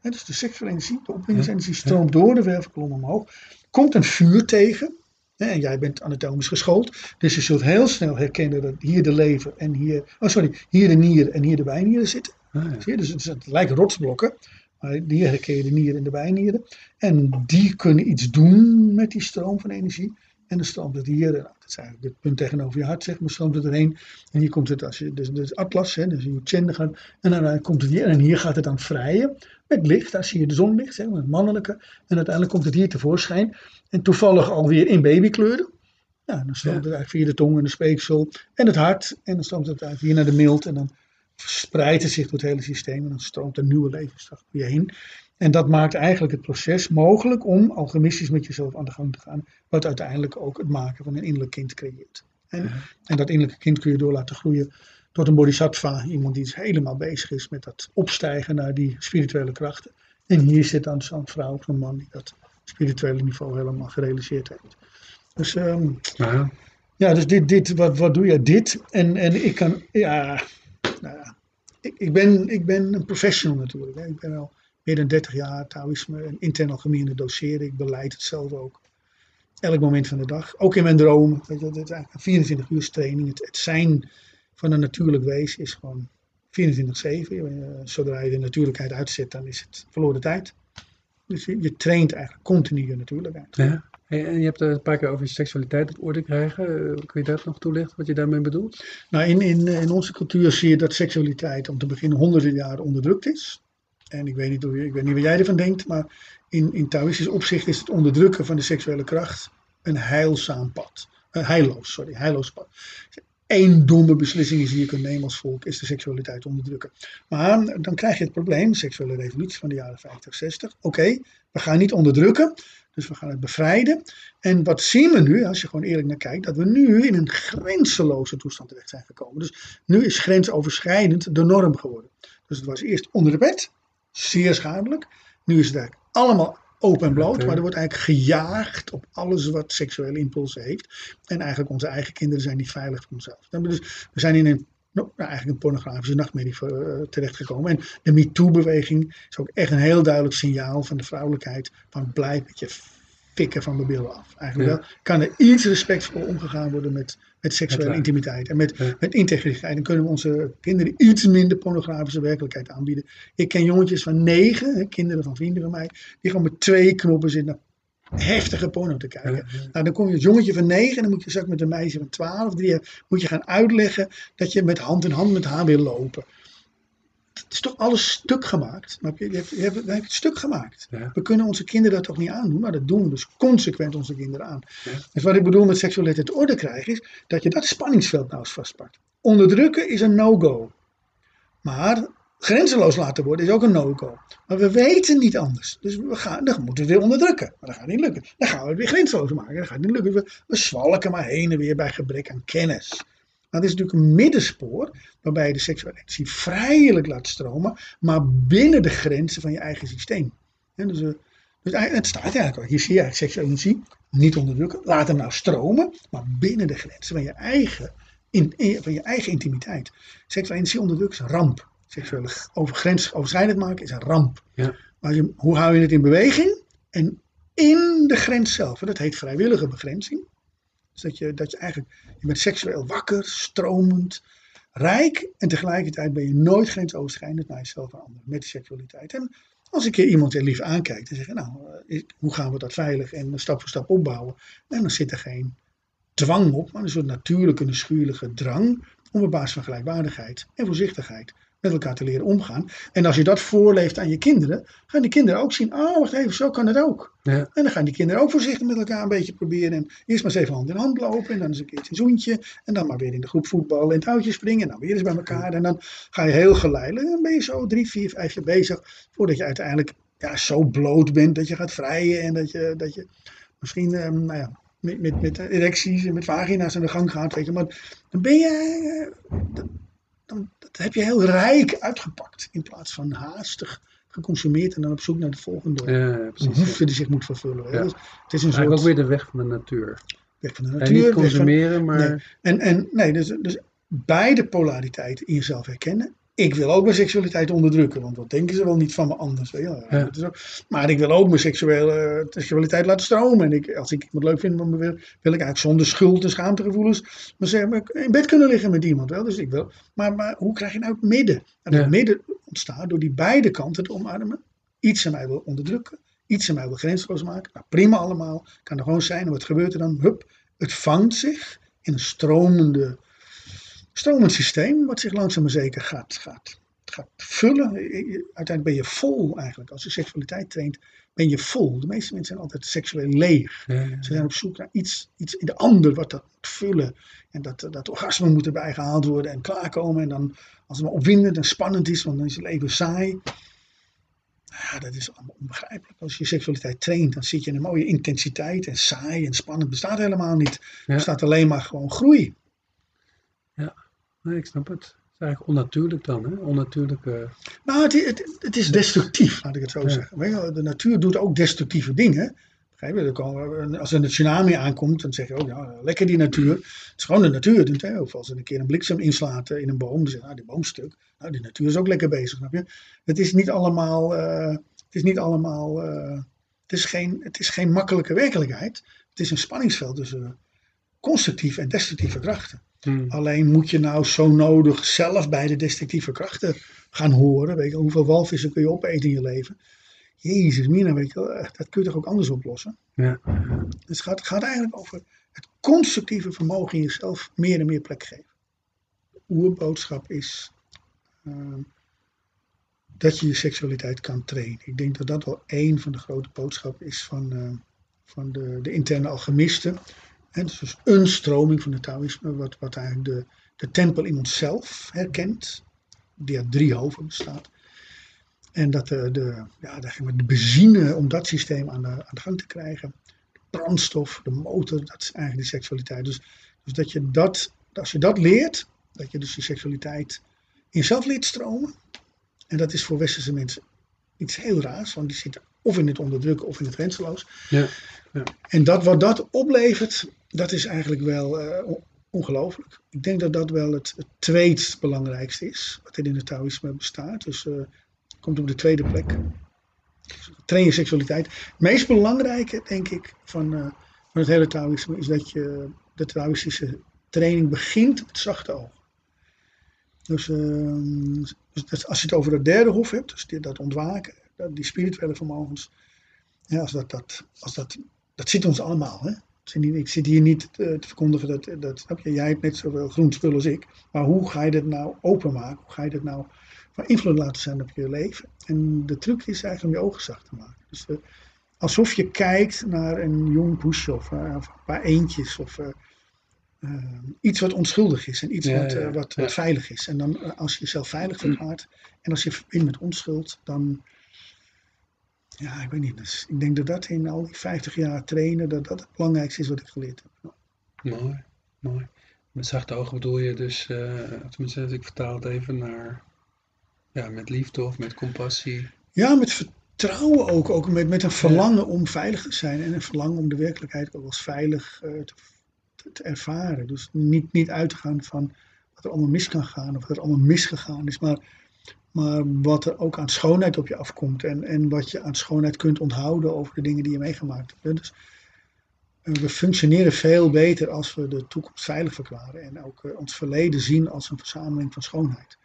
[SPEAKER 2] Hè, dus de seksuele energie, de opwindingsenergie stroomt door de wervelkolom omhoog. Komt een vuur tegen, en jij bent anatomisch geschoold, dus je zult heel snel herkennen dat hier de lever en hier, oh sorry, hier de nieren en hier de bijnieren zitten. Ah, ja. Zie je? Dus het, het, lijken rotsblokken, maar hier herken je de nieren en de bijnieren. En die kunnen iets doen met die stroom van energie. En dan stroomt het hier, dat is eigenlijk het punt tegenover je hart, zeg maar, stroomt het erheen. En hier komt het, als je, dus, dus atlas, hè, dus je gaat, en dan komt het hier, en hier gaat het dan vrijen. Met licht, daar zie je de zonlicht, zeg maar, het mannelijke. En uiteindelijk komt het hier tevoorschijn. En toevallig alweer in babykleuren. Ja, dan stroomt het eigenlijk via de tong en de speeksel en het hart. En dan stroomt het eigenlijk hier naar de milt. En dan verspreidt het zich door het hele systeem. En dan stroomt een nieuwe levenskracht door je heen. En dat maakt eigenlijk het proces mogelijk om alchemistisch met jezelf aan de gang te gaan. Wat uiteindelijk ook het maken van een innerlijk kind creëert. En, en dat innerlijke kind kun je door laten groeien tot een bodhisattva. Iemand die helemaal bezig is met dat opstijgen naar die spirituele krachten. En hier zit dan zo'n vrouw of een man die dat spirituele niveau helemaal gerealiseerd heeft. Dus, um, ja. ja. dus dit, dit, wat, wat doe je? Dit. En, en ik kan, ja, nou ja ik, ik, ben, ik ben een professional natuurlijk. Hè. Ik ben al meer dan 30 jaar Taoïsme en intern alchemie in het doseren. Ik beleid het zelf ook. Elk moment van de dag. Ook in mijn dromen. Weet je, het is eigenlijk een 24 uur training. Het, het zijn van een natuurlijk wezen is gewoon 24-7. Zodra je de natuurlijkheid uitzet, dan is het verloren tijd. Dus je, je traint eigenlijk continu je natuurlijkheid.
[SPEAKER 1] Ja. En je hebt het een paar keer over je seksualiteit op orde krijgen. Eh, kun je dat nog toelichten, wat je daarmee bedoelt?
[SPEAKER 2] Nou, in, in, in onze cultuur zie je dat seksualiteit om te beginnen honderden jaren onderdrukt is. En ik weet niet, hoe, ik weet niet wat jij ervan denkt, maar in, in Taoïstisch opzicht is het onderdrukken van de seksuele kracht een heilzaam pad. Uh, heilloos, sorry, heilloos pad. Eén domme beslissing die je kunt nemen als volk, is de seksualiteit onderdrukken. Maar dan krijg je het probleem, seksuele revolutie van de jaren 50, 60. Oké, we gaan niet onderdrukken, dus we gaan het bevrijden. En wat zien we nu, als je gewoon eerlijk naar kijkt, dat we nu in een grenzeloze toestand terecht zijn gekomen. Dus nu is grensoverschrijdend de norm geworden. Dus het was eerst onder de bed, zeer schadelijk. Nu is het eigenlijk allemaal open en bloot, maar er wordt eigenlijk gejaagd op alles wat seksuele impulsen heeft. En eigenlijk onze eigen kinderen zijn niet veilig voor onszelf. Dus we zijn in een nou, eigenlijk een pornografische nachtmerrie uh, terechtgekomen. En de MeToo-beweging is ook echt een heel duidelijk signaal van de vrouwelijkheid. Van blijf met je fikken van de billen af. Eigenlijk wel, kan er iets respectvol omgegaan worden met, met seksuele intimiteit en met, met integriteit. Dan kunnen we onze kinderen iets minder pornografische werkelijkheid aanbieden. Ik ken jongetjes van negen, kinderen van vrienden van mij, die gewoon met twee knoppen zitten heftige porno te kijken. Nou, dan kom je als jongetje van negen en dan moet je straks met een meisje van twaalf, drie moet je gaan uitleggen dat je met hand in hand met haar wil lopen. Het is toch alles stuk gemaakt. Maar je, je, hebt, je, hebt, je hebt het stuk gemaakt.
[SPEAKER 1] Ja.
[SPEAKER 2] We kunnen onze kinderen dat toch niet aandoen, maar dat doen we dus consequent onze kinderen aan.
[SPEAKER 1] Ja.
[SPEAKER 2] Dus wat ik bedoel met seksualiteit orde krijgen is dat je dat spanningsveld nou eens vastpakt. Onderdrukken is een no-go. Maar grenzeloos laten worden is ook een no-go. Maar we weten niet anders. Dus we gaan, dan moeten we weer onderdrukken. Maar dat gaat niet lukken. Dan gaan we het weer grenzeloos maken. Dat gaat niet lukken. We, we zwalken maar heen en weer bij gebrek aan kennis. Maar het is natuurlijk een middenspoor waarbij je de seksuele energie vrijelijk laat stromen, maar binnen de grenzen van je eigen systeem. Hè, dus, eh, dus het staat eigenlijk al. Hier zie je eigenlijk seksuele energie niet onderdrukken. Laat hem nou stromen, maar binnen de grenzen van je eigen, in, in- van je eigen intimiteit. Seksuele energie onderdrukken is een ramp. Seksuele grensoverschrijdend maken is een ramp.
[SPEAKER 1] Ja.
[SPEAKER 2] Maar je, hoe hou je het in beweging? En in de grens zelf. En dat heet vrijwillige begrenzing. Dus dat je, dat je eigenlijk, je bent seksueel wakker, stromend, rijk. En tegelijkertijd ben je nooit grensoverschrijdend naar jezelf en anderen met seksualiteit. En als een iemand je lief aankijkt en zegt, nou, eh, hoe gaan we dat veilig en stap voor stap opbouwen? En dan zit er geen dwang op, maar een soort natuurlijke, natuurlijke drang om op basis van gelijkwaardigheid en voorzichtigheid met elkaar te leren omgaan. En als je dat voorleeft aan je kinderen, gaan die kinderen ook zien, oh wacht even, zo kan het ook.
[SPEAKER 1] Ja.
[SPEAKER 2] En dan gaan die kinderen ook voorzichtig met elkaar een beetje proberen. En eerst maar eens even hand in hand lopen. En dan eens een keertje een zoentje. En dan maar weer in de groep voetballen en het houtje springen. En dan weer eens bij elkaar. En dan ga je heel geleidelijk. En dan ben je zo drie, vier, vijf jaar bezig. Voordat je uiteindelijk ja, zo bloot bent dat je gaat vrijen. En dat je, dat je misschien ehm, nou ja, met, met, met erecties en met vagina's aan de gang gaat. Weet je. Maar dan ben je... dan, dat heb je heel rijk uitgepakt. In plaats van haastig geconsumeerd en dan op zoek naar de volgende
[SPEAKER 1] Ja, precies.
[SPEAKER 2] die zich moet vervullen.
[SPEAKER 1] Ja.
[SPEAKER 2] Dus het is een soort
[SPEAKER 1] ook weer de weg van de natuur.
[SPEAKER 2] weg van de
[SPEAKER 1] En
[SPEAKER 2] natuur.
[SPEAKER 1] niet
[SPEAKER 2] weg van-
[SPEAKER 1] consumeren, maar...
[SPEAKER 2] Nee. En, en nee, dus, dus beide polariteiten in jezelf herkennen. Ik wil ook mijn seksualiteit onderdrukken, want wat denken ze wel niet van me anders?
[SPEAKER 1] Ja.
[SPEAKER 2] Dat maar ik wil ook mijn seksuele, seksualiteit laten stromen. En ik, als ik iemand leuk vind, wil, wil ik eigenlijk zonder schuld en schaamtegevoelens maar zeg, maar in bed kunnen liggen met iemand. Wel? Dus ik wil, maar, maar hoe krijg je nou het midden? En
[SPEAKER 1] Ja.
[SPEAKER 2] het midden ontstaat door die beide kanten te omarmen. Iets aan mij wil onderdrukken, iets aan mij wil grenzeloos maken. Nou, prima allemaal, kan er gewoon zijn. En wat gebeurt er dan? Hup, het vangt zich in een stromende, stromend systeem, wat zich langzaam maar zeker gaat, gaat, gaat vullen. Uiteindelijk ben je vol eigenlijk. Als je seksualiteit traint, ben je vol. De meeste mensen zijn altijd seksueel leeg.
[SPEAKER 1] Ja,
[SPEAKER 2] Ze zijn op zoek naar iets, iets in de ander wat dat moet vullen. En dat, dat orgasme moet erbij gehaald worden en klaarkomen. En dan, als het maar opwindend en spannend is, want dan is het leven saai. Ja, dat is allemaal onbegrijpelijk. Als je seksualiteit traint, dan zit je in een mooie intensiteit. En saai en spannend bestaat helemaal niet. Er
[SPEAKER 1] Ja.
[SPEAKER 2] bestaat alleen maar gewoon groei.
[SPEAKER 1] Nee, ik snap het. Het is eigenlijk onnatuurlijk dan, hè? Onnatuurlijke...
[SPEAKER 2] Nou, het, het, het is destructief, laat ik het zo
[SPEAKER 1] Ja.
[SPEAKER 2] zeggen. Weet je, wel, de natuur doet ook destructieve dingen. Begrijp je? Komen- Als er een tsunami aankomt, dan zeg je ook, ja, lekker die natuur. Het is gewoon de natuur. doet, hè. Of als er een keer een bliksem inslaat eh, in een boom, dan zeg je, nou, die boom stuk. Nou, die natuur is ook lekker bezig, snap je? Het is niet allemaal, eh, het is niet allemaal, eh, het, is geen, het is geen makkelijke werkelijkheid. Het is een spanningsveld tussen constructieve en destructieve krachten.
[SPEAKER 1] Hmm.
[SPEAKER 2] Alleen moet je nou zo nodig zelf bij de destructieve krachten gaan horen. Weet je, hoeveel walvissen kun je opeten in je leven? Jezus, mina, weet je, echt, dat kun je toch ook anders oplossen?
[SPEAKER 1] Ja.
[SPEAKER 2] Dus het gaat, gaat eigenlijk over het constructieve vermogen in jezelf meer en meer plek geven. De oerboodschap is ehm, dat je je seksualiteit kan trainen. Ik denk dat dat wel één van de grote boodschappen is van, eh, van de, de interne alchemisten. Is dus een stroming van het Taoïsme, wat, wat eigenlijk de, de tempel in onszelf herkent, die uit drie hoofden bestaat. En dat de, de, ja, de, de benzine om dat systeem aan de, aan de gang te krijgen, de brandstof, de motor, dat is eigenlijk die seksualiteit. Dus, dus dat je dat, als je dat leert, dat je dus die seksualiteit in jezelf leert stromen. En dat is voor westerse mensen iets heel raars, want die zitten of in het onderdrukken of in het grenzeloos.
[SPEAKER 1] Ja.
[SPEAKER 2] En dat wat dat oplevert, dat is eigenlijk wel on- ongelooflijk. Ik denk dat dat wel het, het tweede belangrijkste is, wat er in het Taoïsme bestaat. Dus eh, komt op de tweede plek. Train je seksualiteit. Het meest belangrijke, denk ik, van, eh, van het hele Taoïsme is dat je de Taoïstische training begint met zachte ogen. Dus, ehm, dus als je het over het derde hof hebt, dus dat ontwaken, die spirituele vermogens, ja, als dat, dat, als dat, dat zit ons allemaal. Hè? Ik zit hier- niet te, te verkondigen dat, dat snap je, jij hebt net zoveel groen spul als ik, maar hoe ga je dat nou openmaken? Hoe ga je dat nou van invloed laten zijn op je leven. En de truc is eigenlijk om je ogen zacht te maken. Dus eh, alsof je kijkt naar een jong poesje of, uh, of een paar eendjes of uh, iets wat onschuldig is en iets
[SPEAKER 1] Ja,
[SPEAKER 2] wat,
[SPEAKER 1] ja,
[SPEAKER 2] wat,
[SPEAKER 1] ja.
[SPEAKER 2] wat veilig is. En dan als je jezelf veilig verklaart en als je verbindt met onschuld, dan, ja, ik weet niet. Dus ik denk dat dat in al die 50 jaar trainen, dat dat het belangrijkste is wat ik geleerd heb.
[SPEAKER 1] Mooi, mooi. Met zachte ogen bedoel je dus, eh tenminste, ik vertaal het even naar, ja, met liefde of met compassie.
[SPEAKER 2] Ja, met vertrouwen ook, ook met, met een verlangen om veilig te zijn en een verlangen om de werkelijkheid ook als veilig eh, te, te, te ervaren. Dus niet, niet uit te gaan van wat er allemaal mis kan gaan of wat er allemaal misgegaan is, maar, maar wat er ook aan schoonheid op je afkomt en, en wat je aan schoonheid kunt onthouden over de dingen die je meegemaakt hebt. Dus eh, we functioneren veel beter als we de toekomst veilig verklaren en ook eh, ons verleden zien als een verzameling van schoonheid.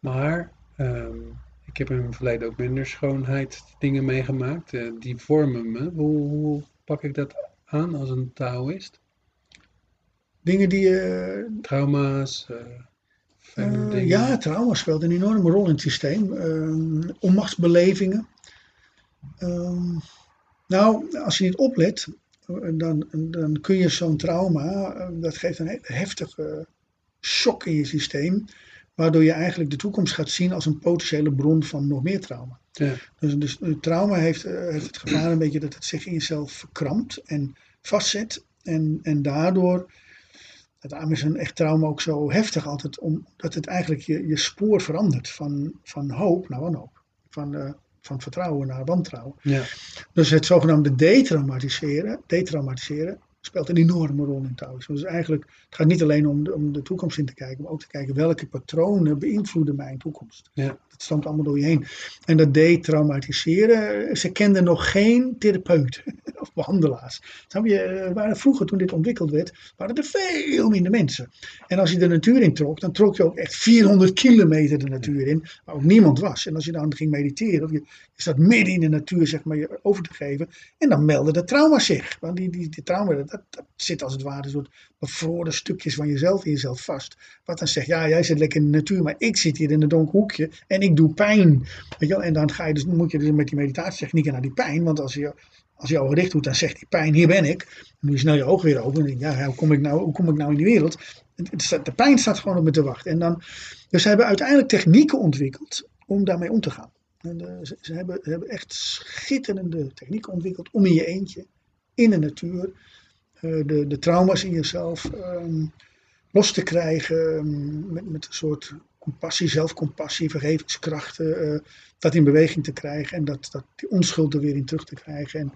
[SPEAKER 1] Maar ehm, ik heb in het verleden ook minder schoonheid dingen meegemaakt. eh, die vormen me. Hoe, hoe pak ik dat aan als een Taoïst?
[SPEAKER 2] Dingen die je
[SPEAKER 1] Trauma's, eh
[SPEAKER 2] ja, trauma speelt een enorme rol in het systeem. Ehm, onmachtsbelevingen. Ehm, nou, als je niet oplet, dan, dan kun je zo'n trauma, eh, dat geeft een heftige shock in je systeem, waardoor je eigenlijk de toekomst gaat zien als een potentiële bron van nog meer trauma.
[SPEAKER 1] Ja.
[SPEAKER 2] Dus, dus eh, trauma heeft, heeft het gevaar een beetje dat het zich in jezelf verkrampt en vastzet. En, en daardoor, daarom is een echt trauma ook zo heftig altijd, omdat het eigenlijk je, je spoor verandert van, van hoop naar wanhoop. Van, eh, van vertrouwen naar wantrouwen.
[SPEAKER 1] Ja.
[SPEAKER 2] Dus het zogenaamde detraumatiseren, detraumatiseren speelt een enorme rol in Taoïsme. Dus eigenlijk, het gaat niet alleen om de, om de toekomst in te kijken, maar ook te kijken welke patronen beïnvloeden mijn toekomst.
[SPEAKER 1] Ja.
[SPEAKER 2] Dat stroomt allemaal door je heen. En dat detraumatiseren, ze kenden nog geen therapeuten of behandelaars. Je, waren vroeger toen dit ontwikkeld werd, waren er veel minder mensen. En als je de natuur in trok, dan trok je ook echt 400 kilometer de natuur in, waar ook niemand was. En als je dan ging mediteren, of je, je staat midden in de natuur, zeg maar, je over te geven, en dan melden de trauma zich. Want die, die, die trauma, dat, dat zit als het ware een soort bevroren stukjes van jezelf in jezelf vast. Wat dan zegt, ja, jij zit lekker in de natuur, maar ik zit hier in een donker hoekje en ik doe pijn. Weet je wel? En dan ga je dus, moet je dus met die meditatietechnieken naar die pijn, want als je, als je ogen dicht doet, dan zegt die pijn, hier ben ik. Dan doe je snel je ogen weer open en denk ja, hoe kom ik nou, hoe kom ik nou in die wereld? De pijn staat gewoon op me te wachten. En dan, dus ze hebben uiteindelijk technieken ontwikkeld om daarmee om te gaan. En, eh, ze, ze hebben, hebben echt schitterende technieken ontwikkeld om in je eentje, in de natuur, de, de trauma's in jezelf ehm, los te krijgen. ehm, met, met een soort compassie, zelfcompassie, vergevingskrachten. eh, dat in beweging te krijgen en dat, dat die onschuld er weer in terug te krijgen. En,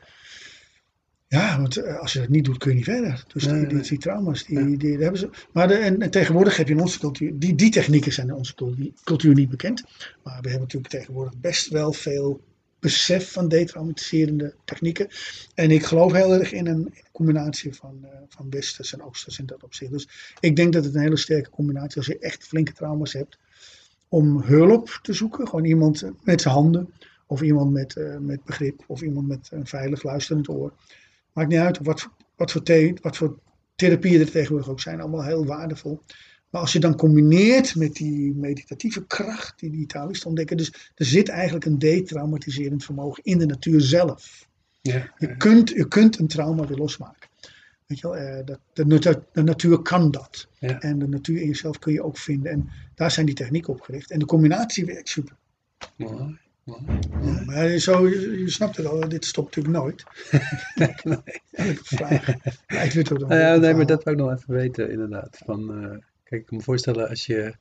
[SPEAKER 2] ja, want eh, als je dat niet doet, kun je niet verder. Dus
[SPEAKER 1] Nee,
[SPEAKER 2] die, die, die trauma's, die,
[SPEAKER 1] Ja.
[SPEAKER 2] die, die hebben ze. Maar de, en, en tegenwoordig heb je in onze cultuur, die, die technieken zijn in onze cultuur, cultuur niet bekend. Maar we hebben natuurlijk tegenwoordig best wel veel besef van detraumatiserende technieken. En ik geloof heel erg in een, in een combinatie van, eh, van westers en oosters in dat opzicht. Dus ik denk dat het een hele sterke combinatie is als je echt flinke trauma's hebt. Om hulp te zoeken, gewoon iemand eh, met zijn handen. Of iemand met, eh, met begrip, of iemand met een veilig luisterend oor. Maakt niet uit wat, wat, voor wat voor therapieën er tegenwoordig ook zijn, allemaal heel waardevol. Maar als je dan combineert met die meditatieve kracht die die Taoïsten ontdekken, dus er zit eigenlijk een detraumatiserend vermogen in de natuur zelf.
[SPEAKER 1] Ja.
[SPEAKER 2] Je kunt, je kunt een trauma weer losmaken. Weet je wel, eh, dat, de, natuur, de natuur kan dat.
[SPEAKER 1] Ja.
[SPEAKER 2] En de natuur in jezelf kun je ook vinden. En daar zijn die technieken op gericht. En de combinatie werkt super.
[SPEAKER 1] Mooi, mooi.
[SPEAKER 2] Ja, maar zo, je, je snapt het al, dit stopt natuurlijk nooit. Vraag tot een
[SPEAKER 1] Nou ja, nee, maar dat wou ik nog even weten, inderdaad. Van, eh, kijk, ik kan me voorstellen als je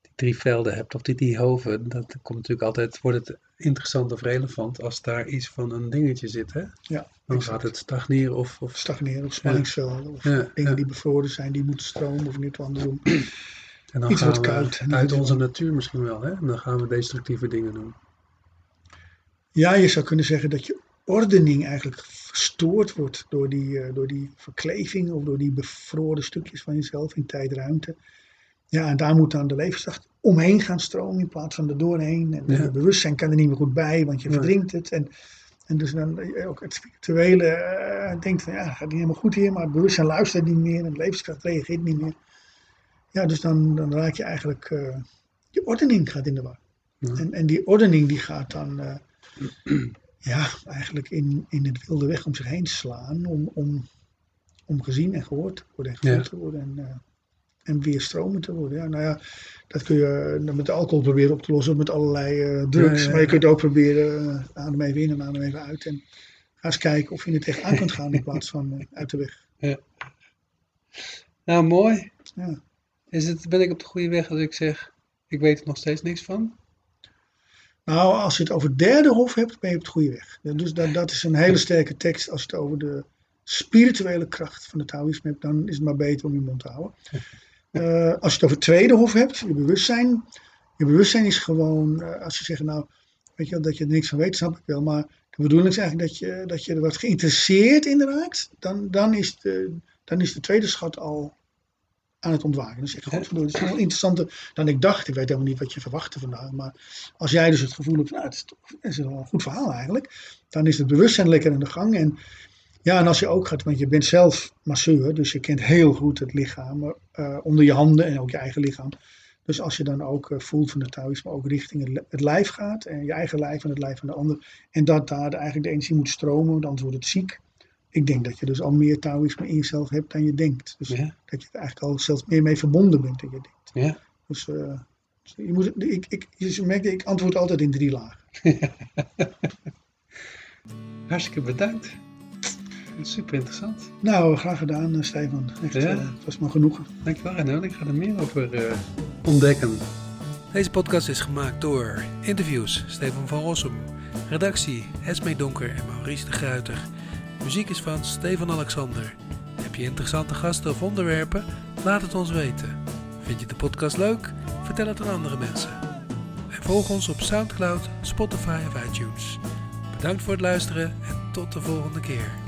[SPEAKER 1] die drie velden hebt, of die drie hoven, dat komt natuurlijk altijd, wordt het interessant of relevant als daar iets van een dingetje zit, hè?
[SPEAKER 2] Ja,
[SPEAKER 1] Dan gaat het stagneren of, of
[SPEAKER 2] stagneren of spanningsvelden. Of
[SPEAKER 1] Ja,
[SPEAKER 2] dingen
[SPEAKER 1] ja.
[SPEAKER 2] die bevroren zijn, die moeten stromen of niet andersom.
[SPEAKER 1] en dan
[SPEAKER 2] iets
[SPEAKER 1] gaan
[SPEAKER 2] wordt
[SPEAKER 1] we
[SPEAKER 2] koud
[SPEAKER 1] uit onze natuur misschien wel, hè? En dan gaan we destructieve dingen doen.
[SPEAKER 2] Ja, je zou kunnen zeggen dat je ordening eigenlijk verstoord wordt door die, eh, door die verkleving of door die bevroren stukjes van jezelf in tijd-ruimte. Ja, en daar moet dan de levenskracht omheen gaan stromen in plaats van er doorheen. En
[SPEAKER 1] Ja.
[SPEAKER 2] je bewustzijn kan er niet meer goed bij, want je verdrinkt het. En, en dus dan eh, ook het spirituele eh, denkt van ja, het gaat niet helemaal goed hier, maar het bewustzijn luistert niet meer en de levenskracht reageert niet meer. Ja, dus dan, dan raak je eigenlijk eh, die ordening gaat in de war.
[SPEAKER 1] Ja.
[SPEAKER 2] En, en die ordening die gaat dan ja, eigenlijk in, in het wilde weg om zich heen slaan. Om, om, om gezien en gehoord te worden en gevoeld
[SPEAKER 1] Ja.
[SPEAKER 2] te worden. En, eh, en weer stromend te worden. Ja, nou ja, dat kun je eh, met alcohol proberen op te lossen. Met allerlei eh, drugs.
[SPEAKER 1] Ja, ja,
[SPEAKER 2] Maar je kunt ook proberen adem even in en adem even uit. En ga eens kijken of je er tegenaan kunt gaan in plaats van uit de weg.
[SPEAKER 1] Nou, mooi.
[SPEAKER 2] Ja.
[SPEAKER 1] Is het, ben ik op de goede weg als ik zeg, ik weet er nog steeds niks van?
[SPEAKER 2] Nou, als je het over het derde hof hebt, ben je op het goede weg. Dus dat, dat is een hele sterke tekst. Als je het over de spirituele kracht van het Taoïsme hebt, dan is het maar beter om je mond te houden. Eh, als je het over het tweede hof hebt, je bewustzijn. Je bewustzijn is gewoon, eh, als je zegt, nou, weet je wel, dat je er niks van weet, snap ik wel. Maar de bedoeling is eigenlijk dat je, dat je er wat geïnteresseerd in raakt. Dan, dan, is de, dan is de tweede schat al aan het ontwaken. Dan zeg je, godverdomme, het is veel interessanter dan ik dacht. Ik weet helemaal niet wat je verwachtte vandaag. Maar als jij dus het gevoel hebt nou, het is, het is wel een goed verhaal eigenlijk. Dan is het bewustzijn lekker aan de gang. En ja, en als je ook gaat, want je bent zelf masseur. Dus je kent heel goed het lichaam eh, onder je handen en ook je eigen lichaam. Dus als je dan ook eh, voelt van het Taoïsme ook richting het, li- het lijf gaat. En je eigen lijf en het lijf van de ander. En dat daar de- eigenlijk de energie moet stromen, want anders wordt het ziek. Ik denk dat je dus al meer Taoïsme in jezelf hebt dan je denkt. Dus
[SPEAKER 1] Ja,
[SPEAKER 2] dat je er eigenlijk al zelfs meer mee verbonden bent dan je denkt.
[SPEAKER 1] ja.
[SPEAKER 2] Dus, eh, dus je, moet, ik, ik, je merkt, ik antwoord altijd in drie lagen.
[SPEAKER 1] Hartstikke bedankt. Super interessant.
[SPEAKER 2] Nou, graag gedaan, eh, Stefan. Echt,
[SPEAKER 1] Ja.
[SPEAKER 2] eh, het was me genoegen.
[SPEAKER 1] Dankjewel René, ik ga er meer over eh, ontdekken.
[SPEAKER 3] Deze podcast is gemaakt door interviews Stefan van Rossum, redactie Esme Donker en Maurice de Gruiter. Muziek is van Stefan Alexander. Heb je interessante gasten of onderwerpen? Laat het ons weten. Vind je de podcast leuk? Vertel het aan andere mensen. En volg ons op Soundcloud, Spotify of iTunes. Bedankt voor het luisteren en tot de volgende keer.